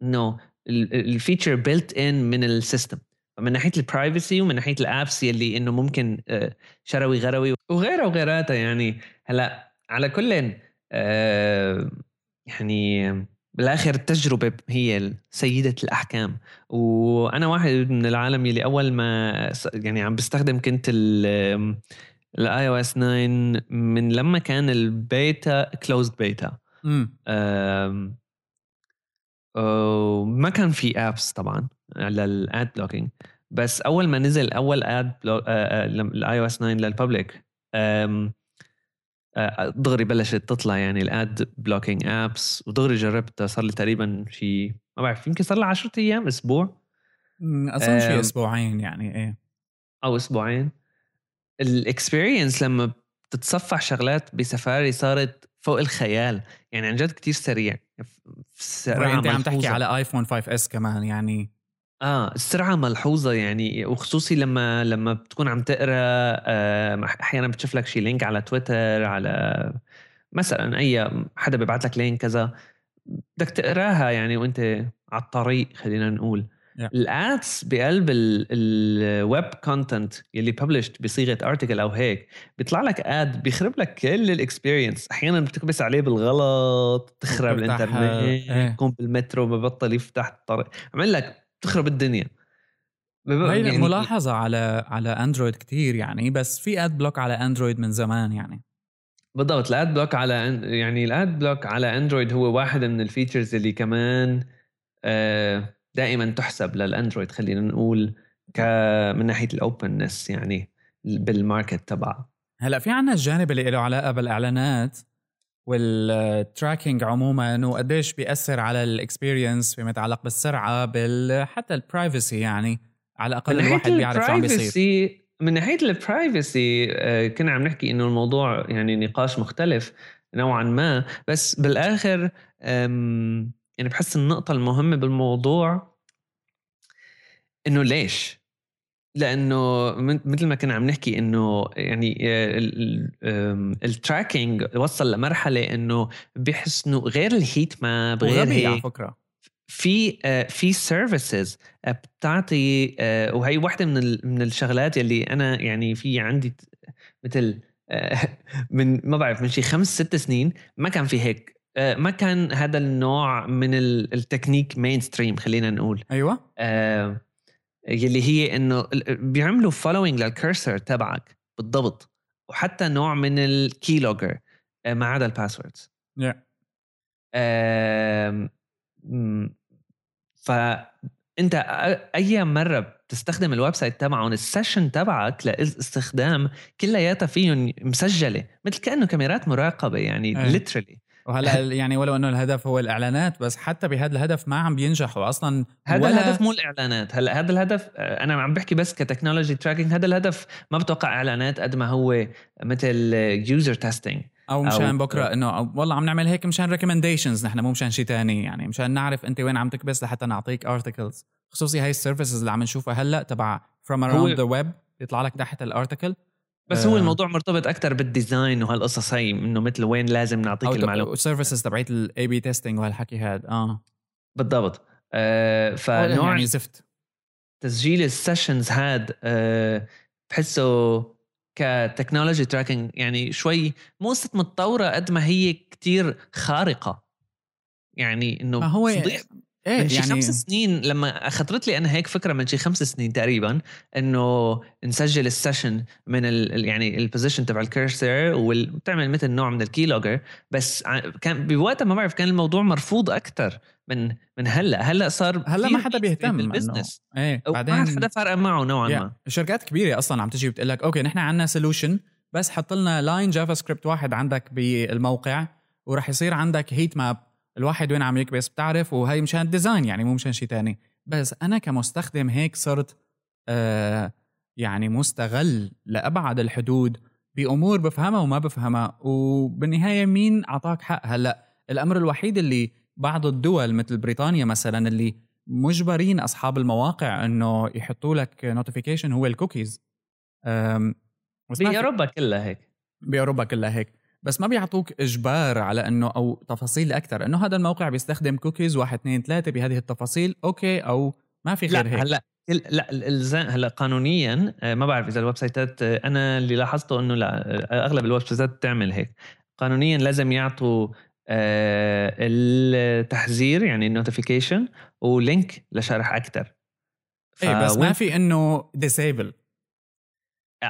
no ال feature built in من ال system. فمن ناحية ال privacy ومن ناحية ال apps يلي إنه ممكن آه، شروي غروي وغيرها وغيراتها يعني. هلأ على كل آه، يعني بالآخر التجربة هي سيدة الأحكام. وأنا واحد من العالم يلي أول ما يعني عم بستخدم كنت ال iOS 9 من لما كان ال beta closed beta. ما كان في apps طبعا على ال ad blocking بس أول ما نزل أول اد ال iOS 9 لل public دغري بلشت تطلع يعني ال ad blocking apps ودغري جربتها صار لي تقريبا شيء ما بعرف يمكن صار لي 10 أيام أسبوع. أظن شيء أسبوعين يعني إيه. أو أسبوعين. ال experience لما بتتصفح شغلات بسفاري صارت فوق الخيال. يعني عن جد كتير سريع. انت عم تحكي على iPhone 5s كمان يعني. آه السرعة ملحوظة يعني وخصوصي لما لما بتكون عم تقرأ آه أحيانا بتشوف لك شي link على تويتر على مثلا أي حدا بيبعت لك link كذا. بدك تقراها يعني وانت على الطريق خلينا نقول. Yeah. ال ads بقلب ال web content يلي ببلشت بصيغة article أو هيك بيطلع لك ad بيخرب لك كل ال experience أحيانا بتكبس عليه بالغلط تخرب الإنترنت تكون بالمترو ببطل يفتح الطريق. عمل لك تخرب الدنيا. هي يعني ملاحظة على على اندرويد كتير يعني بس في ad block على اندرويد من زمان يعني. بالضبط ال ad block على يعني ال ad block على اندرويد هو واحد من ال features اللي كمان آه دائما تحسب للأندرويد خلينا نقول ك من ناحية ال openness يعني بال market تبعه. هلأ في عنا الجانب اللي له علاقة بالإعلانات وال tracking عموما وقديش بيأثر على ال experience فيما يتعلق بالسرعة بال حتى ال privacy يعني على الأقل الواحد بيعرف شو عم بيصير. من ناحية ال privacy آه، كنا عم نحكي إنه الموضوع يعني نقاش مختلف نوعا ما بس بالآخر يعني بحس النقطة المهمة بالموضوع إنه ليش؟ لأنه مثل ما كنا عم نحكي إنه يعني ال tracking وصل لمرحلة إنه بيحس إنه غير ال heat map غير هيك على فكرة في آه، في services بتعطي آه، وهي واحدة من من الشغلات اللي أنا يعني في عندي مثل آه، من ما بعرف من شي خمس ست سنين ما كان في هيك آه، ما كان هذا النوع من ال technique mainstream خلينا نقول. أيوه. آه يلي هي إنه بيعملوا following لل cursor تبعك بالضبط وحتى نوع من ال key logger آه ما عدا ال passwords yeah. آه فانت أي مرة تستخدم ال website تبعهم ال session تبعك للاستخدام كلياتها فيهم مسجلة مثل كأنه كاميرات مراقبة يعني literally وهلا يعني ولو إنه الهدف هو الإعلانات بس حتى بهذا الهدف ما عم بينجحوا أصلا هذا ولا الهدف مو الإعلانات. هلا هذا الهدف آه، أنا عم بحكي بس ك technology tracking هذا الهدف ما بتوقع إعلانات قد ما هو مثل user testing أو مشان أو بكرة إنه والله عم نعمل هيك مشان recommendations نحن مو مشان شيء ثاني يعني مشان نعرف أنت وين عم تكبس لحتى نعطيك articles خصوصي هاي ال services اللي عم نشوفها هلا تبع from around the web بيطلع لك تحت ال article بس هو آه. الموضوع مرتبط أكثر بال design وهالقصص هي إنه مثل وين لازم نعطيك المعلومة. ال services تبعت ال A/B testing وهالحكي هذا آه. بالضبط. آه فنوع يعني زفت. تسجيل ال sessions هاد آه بحسه ك technology tracking يعني شوي مو متطورة قد ما هي كتير خارقة. يعني إنه ما هو إيه من شي يعني خمس سنين لما خطرت لي أنا هيك فكرة من شي خمس سنين تقريبا إنه نسجل ال session من ال يعني ال position تبع ال cursor وبتعمل مثل نوع من ال key logger بس كان بوقتها ما بعرف كان الموضوع مرفوض أكثر من من هلأ. هلأ صار هلأ ما حدا بيهتم بال business إيه بعدين ما حدا فارق معه نوعا ما. شركات كبيرة أصلا عم تجي بتقول لك okay نحن عندنا solution بس حط لنا line JavaScript واحد عندك بالموقع وراح يصير عندك heat map الواحد وين عم يكبس بتعرف وهي مشان ال design يعني مو مشان شيء تاني. بس أنا كمستخدم هيك صرت آه يعني مستغل لأبعد الحدود بأمور بفهمها وما بفهمها. وبالنهاية مين أعطاك حق؟ هلأ الأمر الوحيد اللي بعض الدول مثل بريطانيا مثلا اللي مجبرين أصحاب المواقع إنه يحطوا لك notification هو الكوكيز باوروبا كلها هيك. باوروبا كلها هيك. بس ما بيعطوك إجبار على إنه أو تفاصيل أكثر إنه هذا الموقع بيستخدم كوكيز واحد اثنين ثلاثة بهذه التفاصيل okay أو ما في غير هيك. هلأ لا الالزام هلأ قانونيا آه، ما بعرف إذا ال websiteات آه، أنا اللي لاحظته إنه لا آه، أغلب ال websiteات بتعمل هيك. قانونيا لازم يعطوا التحذير يعني ال notification و link لشرح أكثر إيه بس ما في إنه disable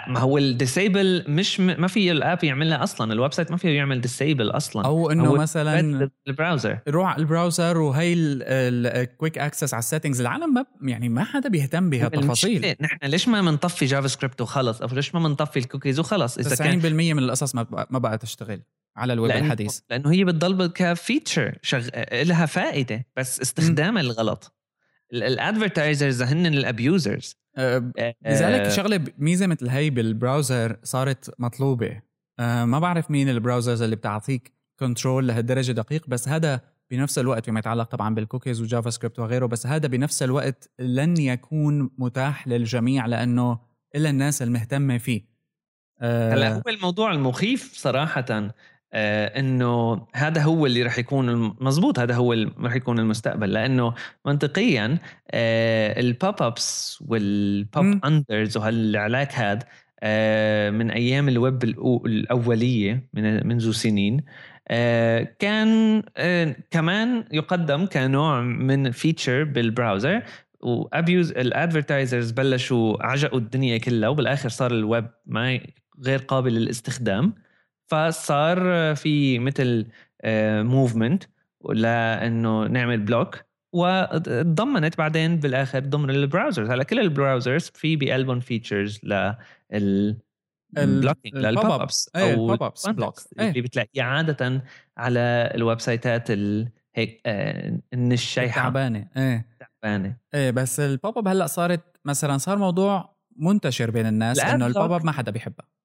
ما هو ال disable مش م... ما في ال app يعملها أصلا. ال website ما فيه يعمل disable أصلا. أو إنه مثلا ال browser روح على ال browser وهي ال quick access على ال settings العالم ما يعني ما حدا بيهتم بهالتفاصيل نحن ليش ما بنطفي جافا سكريبت وخلص؟ أو ليش ما بنطفي الكوكيز وخلص؟ إذا 90% كان... من القصص ما ما بقى تشتغل على الويب لأنه الحديث. لأنه هي بتضل ك feature شغ... لها فائدة بس استخدامها الغلط. ال advertisers هن ال abusers لذلك أه. شغلة ميزة مثل هي بال browser صارت مطلوبة. أه ما بعرف مين ال browsers اللي بتعطيك control لهالدرجة دقيق بس هذا بنفس الوقت فيما يتعلق طبعا بال cookies و JavaScript وغيره بس هذا بنفس الوقت لن يكون متاح للجميع لأنه إلا الناس المهتمة فيه. أه هلا هو الموضوع المخيف صراحة. آه إنه هذا هو اللي رح يكون مزبوط هذا هو اللي رح يكون المستقبل. لأنه منطقيا آه ال pop-ups وال pop-unders وهالعلاك هذا آه من أيام الويب الأولية من منذ سنين آه كان آه كمان يقدم كنوع من feature بال browser و abuse ال advertisers بلشوا عجقوا الدنيا كلها وبالآخر صار الويب ما غير قابل للاستخدام. فصار في مثل movement آه، لأنه نعمل block وتضمنت بعدين بالآخر ضمن ال browsers هلأ كل ال browsers في بقلبهم features لل ال blocking لل pop-ups أو ال pop-ups block اللي بتلاقيه عاده على الويب سايتات هيك آه الشيحه تعبانه إيه. تعبانه إيه بس ال pop-up هلأ صارت مثلا صار موضوع منتشر بين الناس إنه ال pop-up ما حدا بيحبها.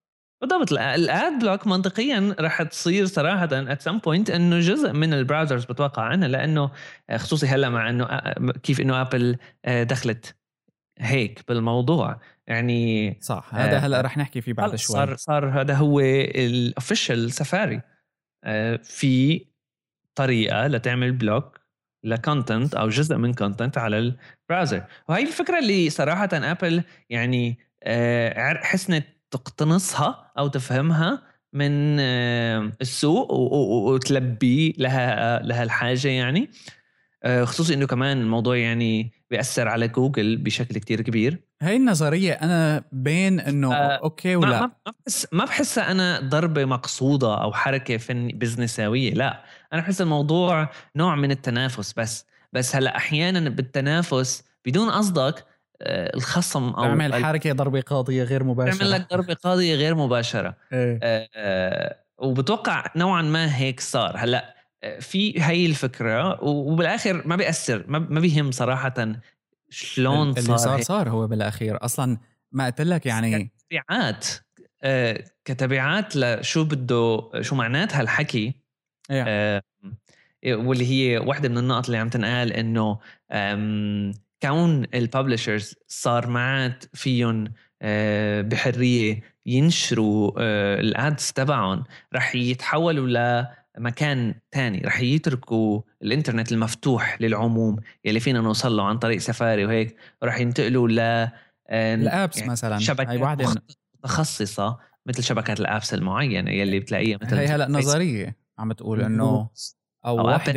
بالضبط. ال ad block منطقيا رح تصير صراحة at some point إنه جزء من ال browsers بتوقع عنها لأنه آه، خصوصي هلأ مع إنه آه، كيف إنه Apple آه، دخلت هيك بالموضوع. يعني صح هذا هلأ رح نحكي فيه بعد شوي. صار صار هذا هو ال official Safari في طريقة لتعمل block ل content أو جزء من content على ال browser وهي الفكرة اللي صراحة Apple يعني حسنت تقتنصها أو تفهمها من آه، السوق وتلبي لها لها الحاجة يعني. آه، خصوصي إنه كمان الموضوع يعني بيأثر على جوجل بشكل كتير كبير. هاي النظرية أنا بين إنه آه okay ولا. ما بحس ما بحسها أنا ضربة مقصودة أو حركة فن business اوية لا. أنا بحس الموضوع نوع من التنافس بس. بس هلأ أحيانا بالتنافس بدون قصدك الخصم أو تعمل حركة ضربة قاضية غير مباشرة تعمل لك ضربة قاضية غير مباشرة إيه. آه، آه، وبتوقع نوعا ما هيك صار هلأ آه، في هي الفكرة وبالآخر ما بيأثر ما بيهم صراحة شلون اللي صار صار. صار هو بالأخير أصلا ما قلت لك يعني كتبعات آه، كتبعات لشو بده شو معناتها الحكي إيه. آه، واللي هي واحدة من النقط اللي عم تنقال إنه كون الببلشرز صار معات فيهم آه، بحرية ينشروا آه، الادز تبعهم رح يتحولوا لمكان تاني رح يتركوا الإنترنت المفتوح للعموم يلي فينا نوصل له عن طريق سفاري وهيك ورح ينتقلوا ل ال apps يعني مثلا. شبكات من- متخصصة مثل شبكات ال apps المعينة يلي بتلاقيها مثل هي هلأ نظرية عم تقول إنه أو, أو وحدة.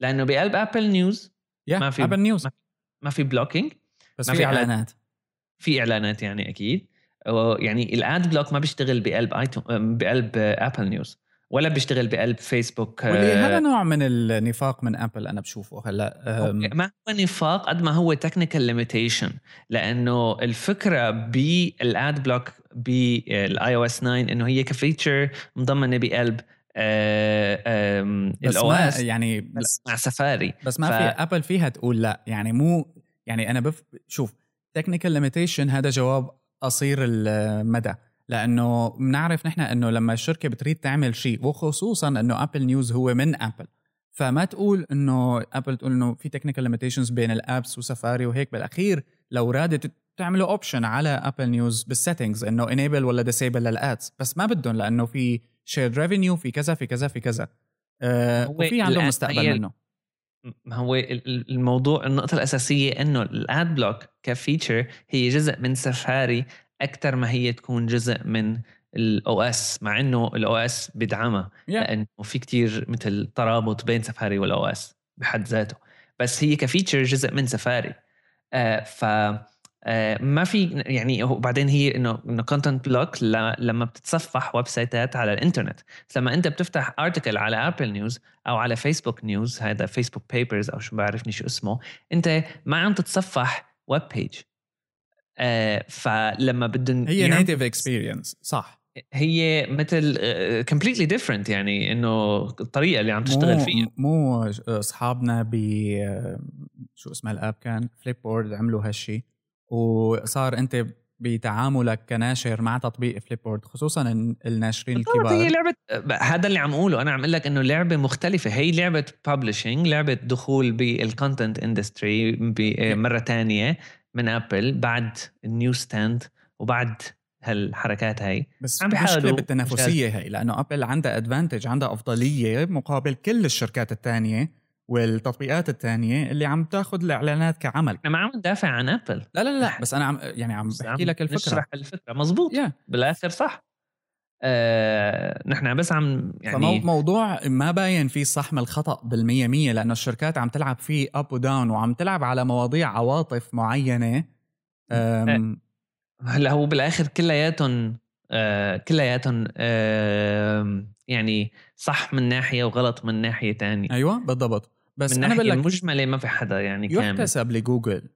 لأنه بقلب Apple News ما في- Apple News ما في blocking بس ما في. إعلانات. في إعلانات يعني أكيد. يعني ال ad block ما بيشتغل بقلب ايتون بقلب Apple News ولا بيشتغل بقلب فيسبوك واللي آه، هذا نوع من النفاق من Apple أنا بشوفه هلأ ما هو نفاق قد ما هو technical limitation لأنه الفكرة بال ad block بال iOS 9 إنه هي ك feature مضمنة بقلب ال OS يعني بس مع سفاري. بس ما ف- في Apple فيها تقول لا يعني مو يعني أنا بف شوف technical limitation هذا جواب قصير المدى لأنه بنعرف نحن إنه لما الشركة بتريد تعمل شيء وخصوصا إنه Apple News هو من Apple فما تقول إنه Apple تقول إنه في technical limitations بين ال apps و Safari وهيك بالأخير لو رادت تعملوا option على Apple News بال settings إنه enable ولا disable لل ads بس ما بدهم لأنه في share revenue في كذا في كذا في كذا. آه وفي عندهم مستقبل هي- منه. ما هو ال- ال- الموضوع النقطة الأساسية إنه ال ad block ك feature هي جزء من سفاري أكثر ما هي تكون جزء من ال OS مع إنه ال OS بدعمها. Yeah. لأنه في كتير مثل ترابط بين Safari وال OS بحد ذاته. بس هي ك feature جزء من سفاري. آه ف ما في يعني هو بعدين هي إنه إنه content block لما بتتصفح ويب سايتات على الإنترنت. لما أنت بتفتح article على Apple News أو على Facebook News هذا Facebook Papers أو شو بعرفني شو اسمه أنت ما عم تتصفح web page آه فلما بدهم هي native experience صح. هي مثل completely different يعني إنه الطريقة اللي عم تشتغل فيها. مو أصحابنا ب شو اسمها ال app كان؟ Flipboard عملوا هالشي. وصار أنت بتعاملك كناشر مع تطبيق Flipboard خصوصا ال- الناشرين بالضبط هي الكبار لعبه هذا اللي عم أقوله. أنا عم أقول لك إنه لعبة مختلفة. هي لعبة publishing لعبة دخول بال content industry مرة تانية من Apple بعد ال Newsstand وبعد هالحركات هاي. بس عم بيحاولوا بالتنافسيه هي لأنه Apple عندها advantage عندها أفضلية مقابل كل الشركات الثانية والتطبيقات الثانية اللي عم تاخذ الإعلانات كعمل. إحنا ما عم ندافع عن Apple لا لا لا بس أنا عم يعني عم بحكي لك الفكرة. نشرح الفكرة. مزبوط يا بالآخر صح. آه نحن بس عم يعني موضوع ما باين فيه صح من الخطأ بالمية مية لأنه الشركات عم تلعب فيه up و down وعم تلعب على مواضيع عواطف معينة. أم، هلا هو بالآخر كلياتهم آه كلياتهم آه يعني صح من ناحية وغلط من ناحية تانية. أيوه بالضبط. بس من أنا بقول لك ما في حدا يعني كامل؟ يحتسب لجوجل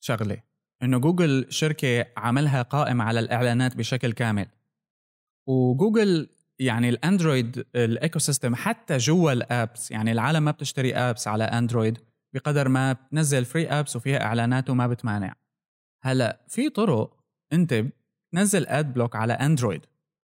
شغلة إنه جوجل شركة عملها قائم على الإعلانات بشكل كامل. وجوجل يعني الأندرويد ال ecosystem حتى جوا ال apps يعني العالم ما بتشتري apps على أندرويد بقدر ما بتنزل free apps وفيها إعلانات وما بتمانع. هلأ في طرق أنت تنزل ad block على اندرويد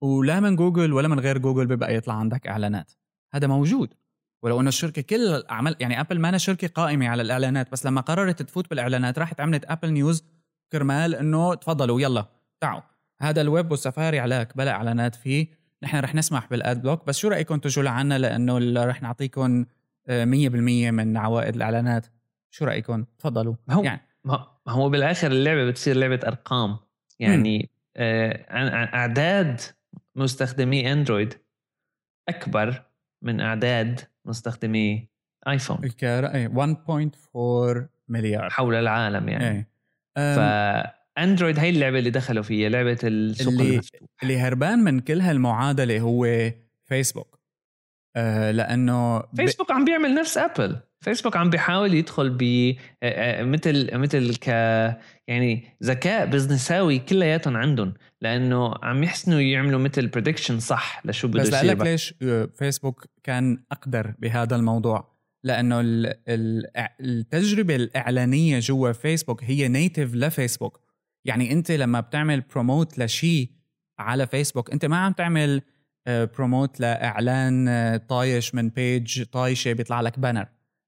ولا من جوجل ولا من غير جوجل بيبقى يطلع عندك إعلانات. هذا موجود. ولو انه الشركة كل عمل يعني ابل ما شركة قائمة على الإعلانات بس لما قررت تفوت بالإعلانات راحت عملت ابل نيوز كرمال إنه تفضلوا يلا تعوا. هذا الويب والسفاري عليك بلا إعلانات فيه. نحن رح نسمح بال ad block بس شو رأيكم تجوا لعنا؟ لأنه رح نعطيكم آه، 100% من عوائد الإعلانات. شو رأيكم؟ تفضلوا. هو- يعني ما هو بالآخر اللعبة بتصير لعبة أرقام. يعني آه أعداد مستخدمي أندرويد أكبر من أعداد مستخدمي آيفون. كرأي 1.4 مليار. حول العالم يعني. إيه. أم، فاندرويد هي اللعبة اللي دخلوا فيها لعبة السوق اللي- المفتوح. اللي هربان من كل هالمعادلة هو فيسبوك آه لأنه ب- فيسبوك عم بيعمل نفس ابل فيسبوك عم بيحاول يدخل ب مثل مثل ك يعني ذكاء business ـاوي كلياتهم عندهم لأنه عم يحسنوا يعملوا مثل prediction صح لشو بده يصير بس لك ليش فيسبوك كان أقدر بهذا الموضوع؟ لأنه التجربة الإعلانية جوا فيسبوك هي native لفيسبوك. يعني أنت لما بتعمل promote لشيء على فيسبوك أنت ما عم تعمل promote لإعلان طايش من page طايشة بيطلع لك banner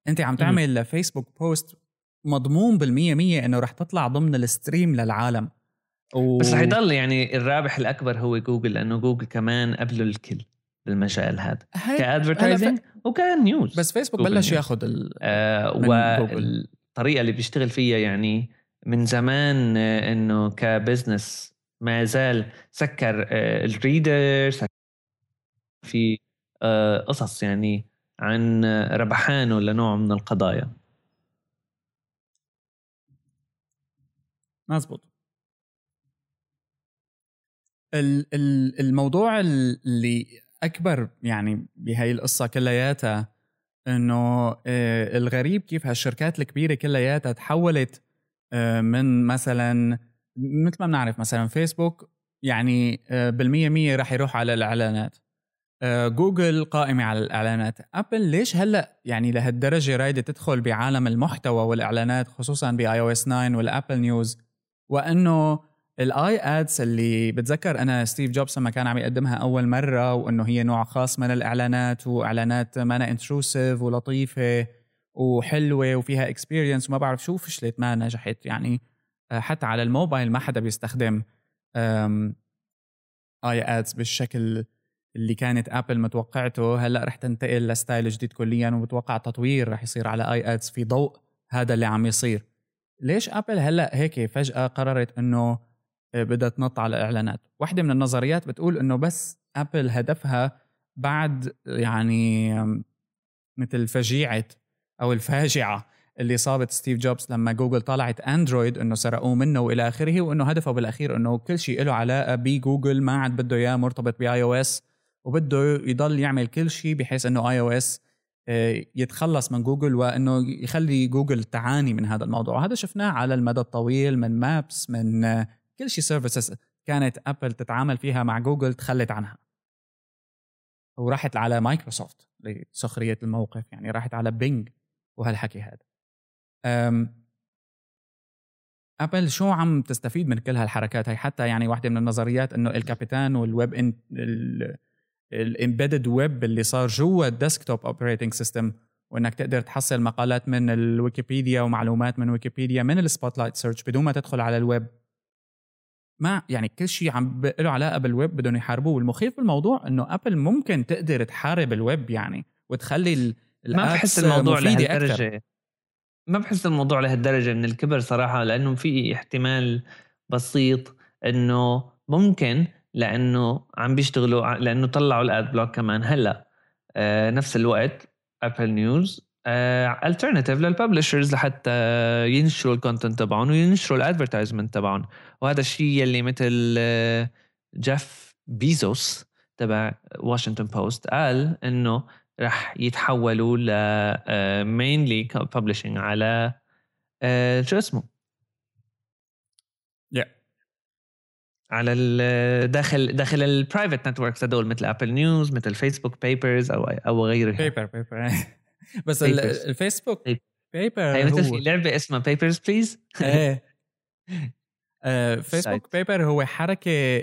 انت عم تعمل لفيسبوك post مضمون بالمية مية انه رح تطلع ضمن ال stream للعالم. و... بس رح يضل يعني الرابح الأكبر هو جوجل لأنه جوجل كمان قبله الكل بالمجال هذا. ك advertising ف... وك news بس فيسبوك بلش ياخذ ال... آه والطريقة اللي بيشتغل فيها يعني من زمان آه إنه كبزنس ما زال سكر آه الريدر في آه قصص يعني عن ربحانه لنوع من القضايا. مزبوط الموضوع اللي أكبر يعني بهاي القصة كلياتها إنه آه، الغريب كيف هالشركات الكبيرة كلياتها تحولت آه، من مثلا مثل ما بنعرف مثلا فيسبوك يعني آه، بالمية مية رح يروح على الإعلانات. جوجل قائمة على الإعلانات. أبل ليش هلأ يعني لهالدرجة رايدة تدخل بعالم المحتوى والإعلانات خصوصا ب iOS 9 وال Apple News وأنه ال iAds اللي بتذكر أنا ستيف جوبز لما كان عم يقدمها أول مرة وأنه هي نوع خاص من الإعلانات وإعلانات ما intrusive ولطيفة وحلوة وفيها experience وما بعرف شو فشلت ما نجحت. يعني آه، حتى على الموبايل ما حدا بيستخدم iAds بالشكل اللي كانت ابل متوقعته هلأ رح تنتقل لستايل جديد كليا وبتوقع تطوير رح يصير على iAds في ضوء هذا اللي عم يصير. ليش ابل هلأ هيك فجأة قررت إنه بدها تنط على الاعلانات واحدة من النظريات بتقول إنه بس ابل هدفها بعد يعني مثل فجيعة أو الفاجعة اللي صابت ستيف جوبز لما جوجل طلعت اندرويد إنه سرقوه منه وإلى آخره وإنه هدفه بالأخير إنه كل شيء له علاقة بجوجل ما عاد بده إياه مرتبط ب iOS وبده يضل يعمل كل شيء بحيث إنه iOS يتخلص من جوجل وإنه يخلي جوجل تعاني من هذا الموضوع. وهذا شفناه على المدى الطويل من Maps من كل شيء services كانت ابل تتعامل فيها مع جوجل تخلت عنها. وراحت على مايكروسوفت لسخرية الموقف يعني راحت على بينج وهالحكي هذا. ابل شو عم تستفيد من كل هالحركات؟ هي حتى يعني واحدة من النظريات إنه ال Capitan وال web ان ال embedded web اللي صار جوا ال desktop operating system وإنك تقدر تحصل مقالات من الويكيبيديا ومعلومات من ويكيبيديا من ال Spotlight search بدون ما تدخل على الويب. ما يعني كل شيء عم له علاقة بالويب بدهم يحاربوه. والمخيف بالموضوع إنه ابل ممكن تقدر تحارب الويب يعني وتخلي ما بحس الموضوع لهالدرجة. ما بحس الموضوع لهالدرجة من الكبر صراحة لأنه في احتمال بسيط إنه ممكن لأنه عم بيشتغلوا لأنه طلعوا ال ad block كمان. هلأ آه نفس الوقت Apple News alternative uh, لل publishers لحتى ينشروا ال content تبعهم وينشروا ال advertisement تبعهم. وهذا الشيء يلي مثل جيف بيزوس تبع واشنطن بوست قال إنه رح يتحولوا ل mainly uh, publishing على uh, شو اسمه yeah. على داخل داخل ال private networks هدول مثل Apple News مثل Facebook Papers أو أو غيرها Paper Paper بس ال Facebook Paper هي مثل في لعبة اسمها Papers Please إيه. Facebook Paper هو حركة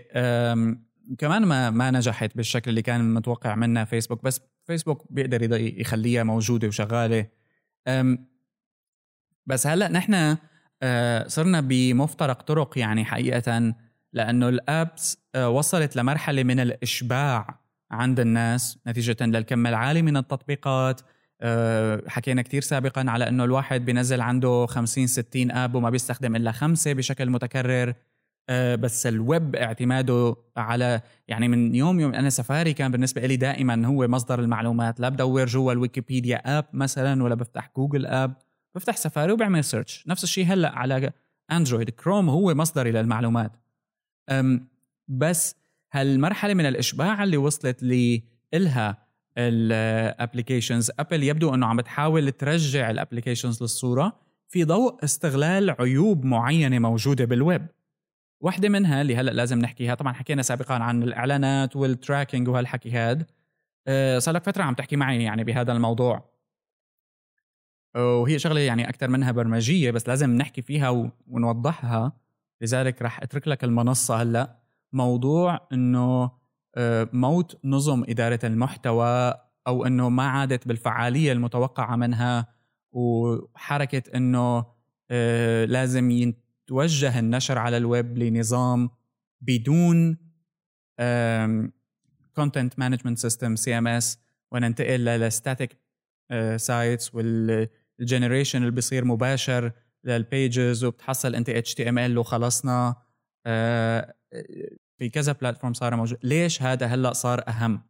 كمان ما ما نجحت بالشكل اللي كان متوقع منها فيسبوك بس فيسبوك بيقدر يخليها موجودة وشغالة. بس هلأ نحن آه، صرنا بمفترق طرق يعني حقيقة لأنه ال apps آه، وصلت لمرحلة من الإشباع عند الناس نتيجة للكم العالي من التطبيقات. آه، حكينا كتير سابقا على إنه الواحد بينزل عنده 50 60 app وما بيستخدم إلا خمسة بشكل متكرر. آه، بس الويب اعتماده على يعني من يوم يوم أنا سفاري كان بالنسبة لي دائما هو مصدر المعلومات. لا بدور جوا الويكيبيديا app مثلا ولا بفتح جوجل app بفتح سفاري وبعمل search. نفس الشيء هلأ على أندرويد. كروم هو مصدري للمعلومات بس هالمرحلة من الإشباع اللي وصلت لي إلها ال applications أبل يبدو إنه عم بتحاول ترجع ال applications للصورة في ضوء استغلال عيوب معينة موجودة بالويب. واحدة منها اللي هلأ لازم نحكيها طبعا حكينا سابقا عن الإعلانات وال tracking وهالحكي هاد. أه صار لك فترة عم تحكي معي يعني بهذا الموضوع. وهي شغلة يعني أكثر منها برمجية بس لازم نحكي فيها ونوضحها. لذلك رح أترك لك المنصة هلأ. موضوع إنه أه موت نظم إدارة المحتوى أو إنه ما عادت بالفعالية المتوقعة منها وحركة إنه أه لازم توجه النشر على الويب لنظام بدون content management system CMS وننتقل لل static sites وال generation اللي بيصير مباشر. لل pages وبتحصل انت HTML وخلصنا آه، في كذا platform صار موجود. ليش هذا هلأ صار أهم؟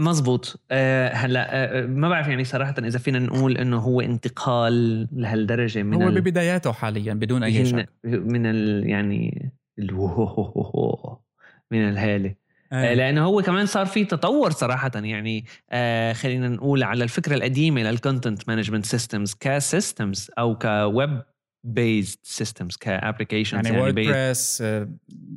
مزبوط. أه هلأ أه ما بعرف يعني صراحة إذا فينا نقول إنه هو انتقال لهالدرجة من هو ببداياته حاليا بدون أي شك. من ال يعني من الهالة. أه. لأنه هو كمان صار في تطور صراحة يعني آه خلينا نقول على الفكرة القديمة لل content management systems ك systems أو ك web based systems ك applications يعني, يعني ووردبريس آه،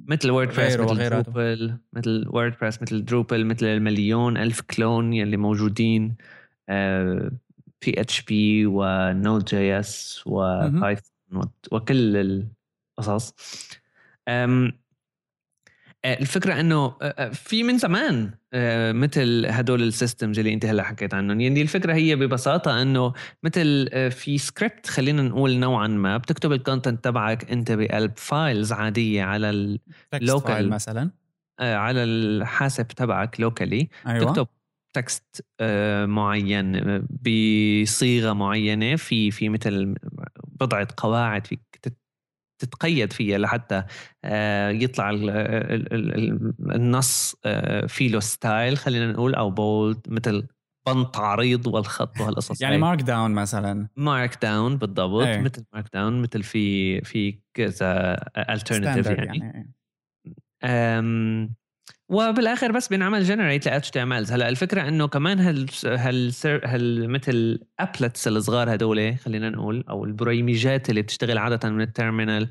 مثل ووردبريس مثل دروبل مثل ووردبريس مثل دروبل مثل المليون ألف clone يلي موجودين PHP و Node JS وبايثون وكل القصص. آه، الفكرة إنه آه، آه، في من زمان مثل هدول ال systems اللي أنت هلأ حكيت عنهم. يعني الفكرة هي ببساطة إنه مثل في سكريبت خلينا نقول نوعا ما بتكتب ال content تبعك أنت بقلب files عادية على ال local مثلا. على الحاسب تبعك locally أيوة. تكتب text معين بصيغة معينة. في في مثل بضعة قواعد فيك تتقيد فيها لحتى آه، يطلع النص آه، في له style خلينا نقول أو bold مثل بنط عريض والخط وهالقصص يعني مارك داون مثلا markdown بالضبط أي. مثل markdown مثل في في كذا alternative يعني, يعني. وبالآخر بس بينعمل generate ل HTML هلا الفكرة إنه كمان هال هال, هال مثل applets الصغار هدول خلينا نقول أو البريمجات اللي بتشتغل عادة من ال terminal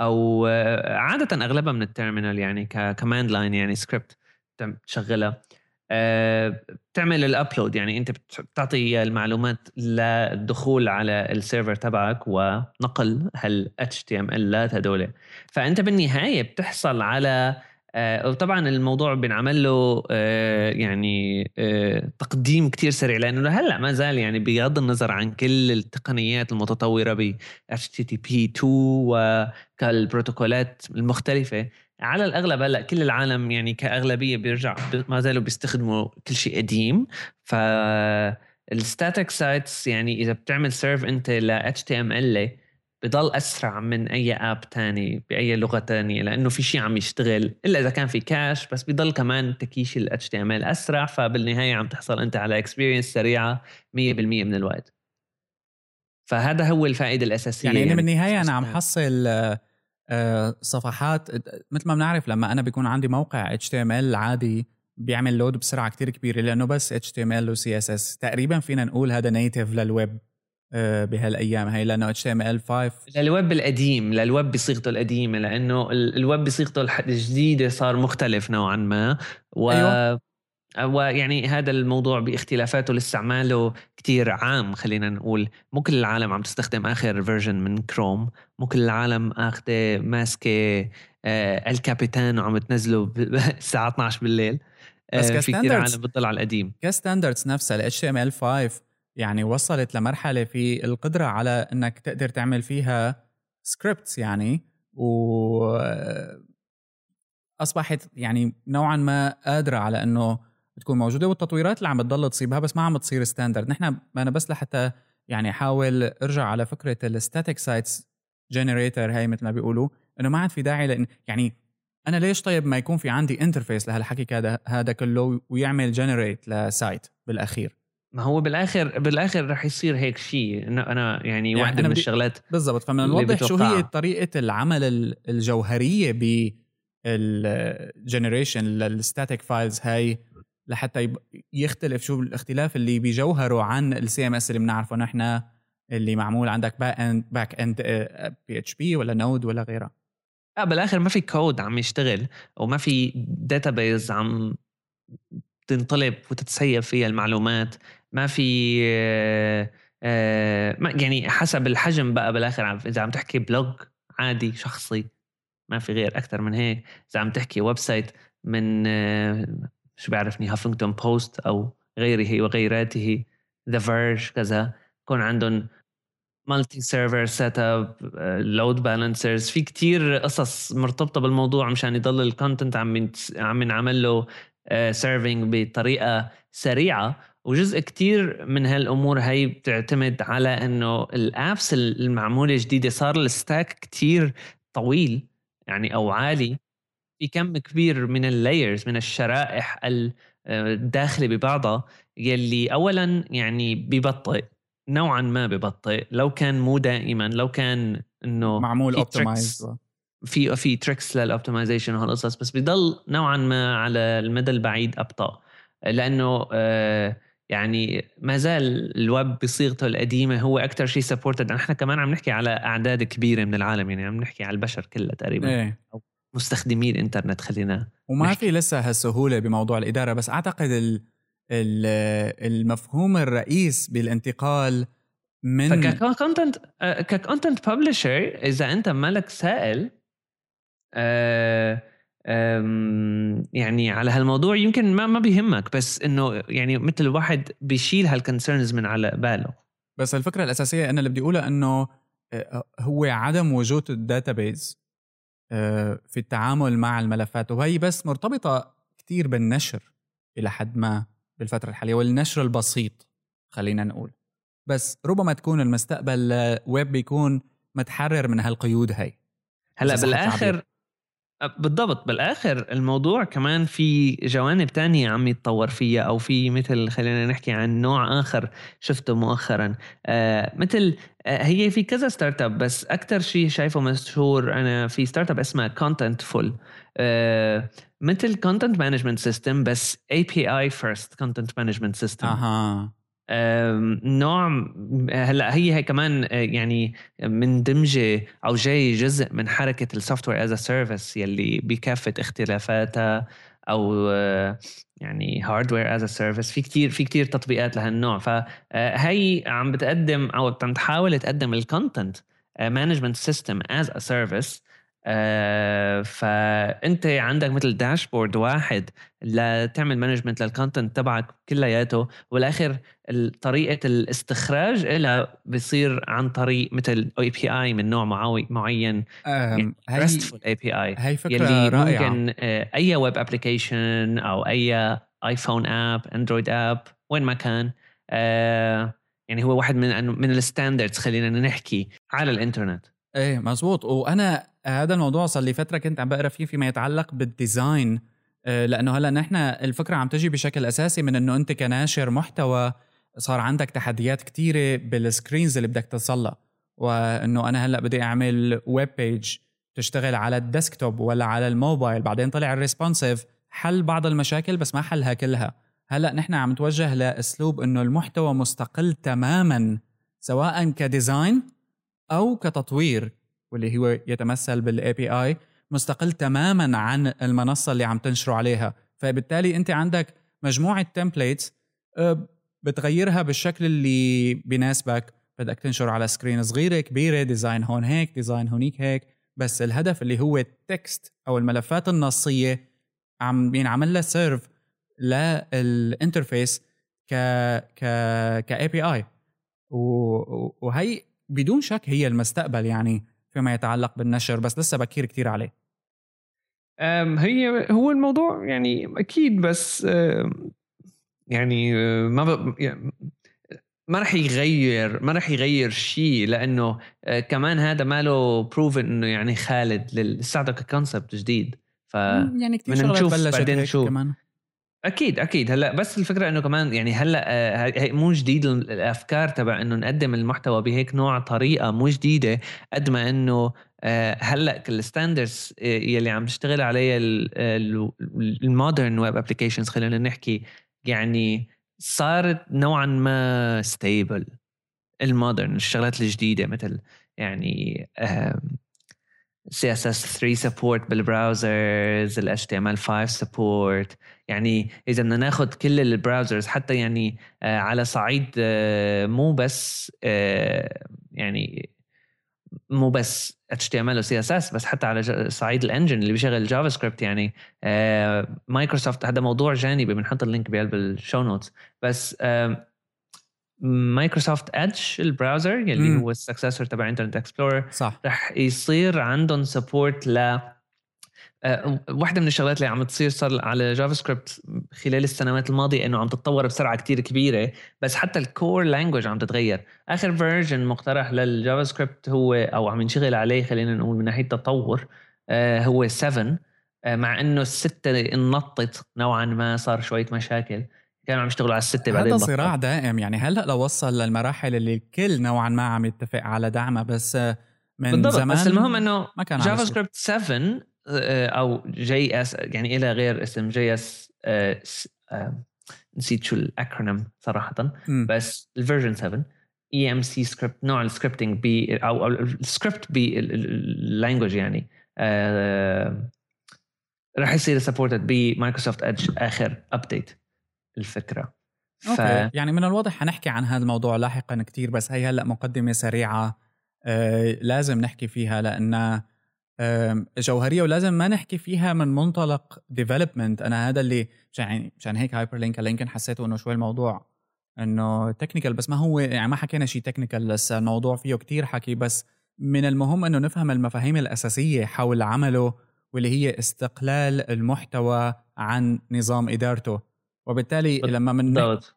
أو عادة أغلبها من ال terminal يعني ك command line يعني سكريبت تشغلها. آه، بتعمل ال upload يعني أنت بتعطي المعلومات للدخول على ال server تبعك ونقل هال HTML هدول. فأنت بالنهاية بتحصل على وطبعا الموضوع بينعمل له آه يعني آه تقديم كتير سريع لأنه هلا ما زال يعني بغض النظر عن كل التقنيات المتطورة ب HTTP 2 وكالبروتوكولات المختلفة على الأغلب هلأ كل العالم يعني كأغلبية بيرجع ما زالوا بيستخدموا كل شيء قديم. ف ال static sites يعني إذا بتعمل serve انت ل HTML بضل أسرع من أي app تاني بأي لغة تانية لأنه في شيء عم يشتغل. إلا إذا كان في cache بس بضل كمان ت cache ال HTML أسرع فبالنهاية عم تحصل أنت على experience سريعة 100% من الوقت. فهذا هو الفائدة الأساسية. يعني, يعني بالنهاية أنا عم حصل آه، صفحات مثل ما بنعرف لما أنا بيكون عندي موقع HTML عادي بيعمل load بسرعة كتير كبيرة لأنه بس HTML و CSS تقريبا فينا نقول هذا native لل web بهالأيام. هي لأنه HTML 5 للويب القديم للويب بصيغته القديمة لأنه الويب بصيغته الجديدة صار مختلف نوعا ما. و أيوة. ويعني هذا الموضوع باختلافاته لسه عماله كتير عام خلينا نقول. مو كل العالم عم تستخدم آخر version من كروم مو كل العالم آخذة ماسكة آه الكابيتان وعم تنزله الساعة 12 بالليل. بس آه في كثير عالم بتطلع على القديم. ك standards نفسها ال HTML 5 يعني وصلت لمرحلة في القدرة على إنك تقدر تعمل فيها scripts يعني و أصبحت يعني نوعا ما قادرة على إنه تكون موجودة والتطويرات اللي عم بتضل تصيبها بس ما عم تصير standard نحن أنا بس لحتى يعني أحاول أرجع على فكرة ال static sites generator هاي مثل ما بيقولوا إنه ما عاد في داعي لإن يعني أنا ليش طيب ما يكون في عندي interface لهالحكي هذا كله ويعمل جنريت لسايت بالأخير. ما هو بالآخر بالآخر رح يصير هيك شيء. أنا يعني, يعني واحدة من الشغلات بالضبط. فمن نوضح شو هي طريقة العمل الجوهرية بال generation لل static files هاي لحتى يختلف شو الاختلاف اللي بجوهره عن ال CMS اللي بنعرفه نحن اللي معمول عندك back end back end PHP ولا Node ولا غيرها. لا بالآخر ما في كود عم يشتغل وما في database عم تنطلب وتتسيب فيها المعلومات ما في آه، آه، يعني حسب الحجم بقى بالآخر إذا عم تحكي blog عادي شخصي ما في غير أكثر من هيك. إذا عم تحكي website من آه، شو بيعرفني Huffington Post أو غيره وغيراته The Verge كذا يكون عندهم multi server set up load balancers في كتير قصص مرتبطة بالموضوع مشان يضل ال content عم عم ينعمل له serving بطريقة سريعة. وجزء كتير من هالأمور هي بتعتمد على إنه ال apps المعمولة جديدة صار ال stack كتير طويل يعني أو عالي. في كم كبير من ال layers من الشرائح الداخلة ببعضها يلي اولا يعني ببطئ نوعا ما ببطئ. لو كان مو دائما لو كان إنه معمول optimized في في tricks لل optimization وهالقصص بس بضل نوعا ما على المدى البعيد أبطأ لأنه آه يعني ما زال الويب بصيغته القديمة هو أكثر شيء supported نحن كمان عم نحكي على أعداد كبيرة من العالم يعني عم نحكي على البشر كلها تقريبا إيه. أو مستخدمي الإنترنت خلينا وما نحكي. في لسه هالسهولة بموضوع الإدارة بس أعتقد ال ال المفهوم الرئيس بالانتقال من ك content ك content publisher إذا أنت مالك سائل يعني على هالموضوع يمكن ما ما بيهمك بس إنه يعني مثل واحد بيشيل هال concerns من على باله. بس الفكرة الأساسية أنا اللي بدي أقولها إنه آه، هو عدم وجود ال database آه، في التعامل مع الملفات وهي بس مرتبطة كثير بالنشر إلى حد ما بالفترة الحالية والنشر البسيط خلينا نقول. بس ربما تكون المستقبل ويب بيكون متحرر من هالقيود هاي هلأ بالآخر بالضبط. بالآخر الموضوع كمان في جوانب تانية عم يتطور فيها أو في مثل خلينا نحكي عن نوع آخر شفته مؤخرا. آه مثل آه هي في كذا startup بس أكثر شيء شايفه مشهور أنا في startup اسمها Contentful آه مثل content management system بس API first content management system أها. نوع هلأ هي هي كمان آه، يعني مندمجة أو جاي جزء من حركة ال software as service يلي بكافة اختلافاتها أو آه، يعني hardware as service في كثير في كثير تطبيقات لهالنوع. فهي آه، عم بتقدم أو عم تحاول تقدم ال content management system as service آه فأنت عندك مثل dashboard واحد لتعمل management لل content تبعك كلياته والآخر طريقة الاستخراج لها بصير عن طريق مثل API من نوع معين يعني RESTful API هي فكرة يلي رائعة. ممكن آه، أي web application أو أي iPhone app Android app وين ما كان آه يعني هو واحد من من ال standards خلينا نحكي على الإنترنت إيه مزبوط وأنا هذا الموضوع صار لي فترة كنت عم بقرأ فيه فيما يتعلق بال design. آه، لأنه هلأ نحن الفكرة عم تجي بشكل أساسي من إنه أنت كناشر محتوى صار عندك تحديات كثيره بال screens اللي بدك توصلها وإنه أنا هلأ بدي أعمل web page تشتغل على ال desktop ولا على الموبايل بعدين طلع ال responsive حل بعض المشاكل بس ما حلها كلها. هلأ نحن عم نتوجه لأسلوب إنه المحتوى مستقل تماما سواء ك design أو كتطوير واللي هو يتمثل بال API مستقل تماما عن المنصة اللي عم تنشره عليها. فبالتالي أنت عندك مجموعة templates آه، بتغيرها بالشكل اللي بيناسبك. بدك تنشر على screen صغيرة كبيرة design هون هيك design هونيك هيك. بس الهدف اللي هو ال text أو الملفات النصية عم بينعمل لها serve لل interface ك ك ك API وهي بدون شك هي المستقبل يعني فيما يتعلق بالنشر بس لسه بكير كتير عليه. هي هو الموضوع يعني أكيد بس يعني ما يعني ما رح يغير ما رح يغير شيء لأنه آه، كمان هذا ما له proven إنه يعني خالد لسه concept جديد. ف يعني كثير شغلات بلشت بعدين شو. كمان. أكيد أكيد. هلأ بس الفكرة إنه كمان يعني هلأ آه، مو جديد الأفكار تبع إنه نقدم المحتوى بهيك نوع طريقة مو جديدة قد ما إنه هلأ ال standards يلي عم تشتغل عليها ال modern web applications خلينا نحكي. يعني صارت نوعا ما stable ال modern الشغلات الجديدة مثل يعني CSS 3 support بال browsers ال HTML5 support يعني إذا بدنا ناخذ كل ال browsers حتى يعني آه، على صعيد آه، مو بس آه، يعني مو بس HTML و CSS بس حتى على صعيد ال engine اللي بيشغل JavaScript يعني مايكروسوفت هذا موضوع جانبي بنحط ال link بقلب ال show notes بس Microsoft Edge ال browser يلي مم. هو ال successor تبع Internet Explorer صح. رح يصير عندهم support ل أه واحدة من الشغلات اللي عم تصير صار على JavaScript خلال السنوات الماضية إنه عم تتطور بسرعة كتير كبيرة بس حتى ال core language عم تتغير. آخر version مقترح لل JavaScript هو أو عم ينشغل عليه خلينا نقول من ناحية التطور أه هو 7 أه مع إنه الستة انطت نوعا ما صار شوية مشاكل. كانوا عم يشتغلوا على الستة بعدين هذا صراع دائم. يعني هلأ لو وصل للمراحل اللي الكل نوعا ما عم يتفق على دعمها بس من بالضبط زمان بس المهم إنه ما كان جافا سكريبت 7 أو جي إس يعني إلى غير اسم جي إس آه، آه، نسيت شو الاكرونيم صراحة م. بس الفيرجن 7 اي ام سي سكريبت نوع السكريبتنج ب أو السكريبت باللانجوج يعني آه راح يصير supported ب Microsoft Edge آخر update الفكرة. ف... okay. يعني من الواضح حنحكي عن هذا الموضوع لاحقا كتير بس هي هلأ مقدمة سريعة آه لازم نحكي فيها لانها جوهرية ولازم ما نحكي فيها من منطلق development أنا هذا اللي مشان مشان هيك Hyperlink يمكن حسيته إنه شوي الموضوع إنه technical بس ما هو يعني ما حكينا شيء technical لسه الموضوع فيه كتير حكي بس من المهم إنه نفهم المفاهيم الأساسية حول عمله واللي هي استقلال المحتوى عن نظام إدارته. وبالتالي لما من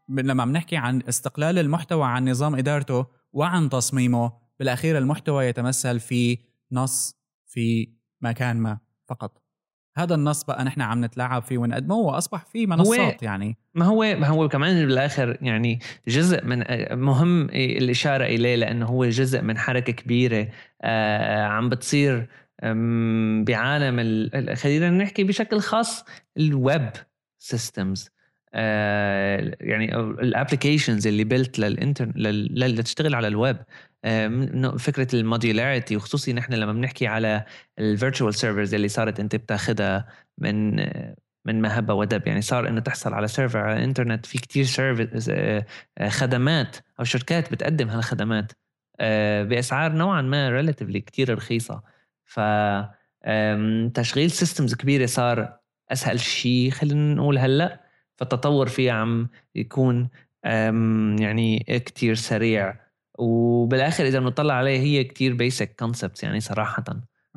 لما بنحكي عن استقلال المحتوى عن نظام إدارته وعن تصميمه بالأخير المحتوى يتمثل في نص في مكان ما فقط. هذا النص بقى نحن عم نتلاعب فيه ونقدمه وأصبح في منصات يعني. ما هو ما هو كمان بالآخر يعني جزء من مهم الإشارة إليه لأنه هو جزء من حركة كبيرة آه عم بتصير بعالم خلينا نحكي بشكل خاص ال web systems يعني ال applications اللي built للانترنت اللي تشتغل على الويب. آه، فكرة ال modularity وخصوصي نحن لما بنحكي على ال virtual servers اللي صارت أنت بتاخذها من من من هب ودب يعني صار إنه تحصل على server على الإنترنت في كتير service آه، خدمات أو شركات بتقدم هالخدمات بأسعار نوعا ما relatively كتير رخيصة. ف تشغيل systems كبيرة صار أسهل شيء خلينا نقول هلأ فالتطور فيها عم يكون يعني كتير سريع. وبالآخر إذا بنطلع عليه هي كتير basic concepts يعني صراحة.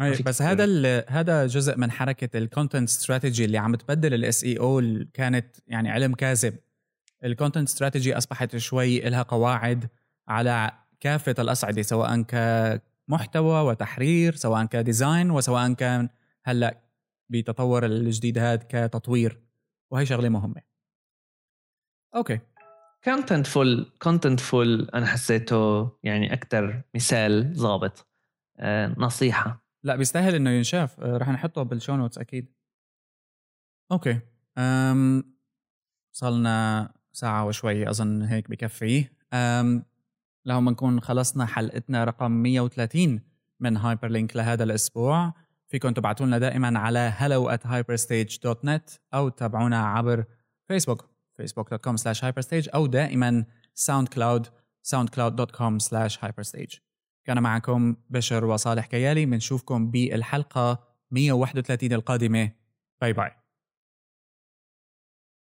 أي بس هذا هذا جزء من حركة ال content strategy اللي عم تبدل ال SEO كانت يعني علم كاذب. ال content strategy أصبحت شوي لها قواعد على كافة الأصعدة سواء كمحتوى وتحرير سواء ك design وسواء كان هلأ بتطور الجديد هذا كتطوير. وهي شغلة مهمة. okay. contentful contentful أنا حسيته يعني أكثر مثال ضابط. آه نصيحة. لا بيستاهل إنه ينشاف. آه رح نحطه بال show notes أكيد. okay. أم صلنا ساعة وشوي أظن هيك بكفي. أم لهون نكون خلصنا حلقتنا رقم 130 من Hyperlink لهذا الأسبوع. فيكم تبعتوا لنا دائما على hello at hyperstage.net أو تابعونا عبر Facebook facebook.com slash hyperstage أو دائما SoundCloud soundcloud.com slash hyperstage. كان معكم بشر وصالح كيالي بنشوفكم بالحلقة 131 القادمة. bye bye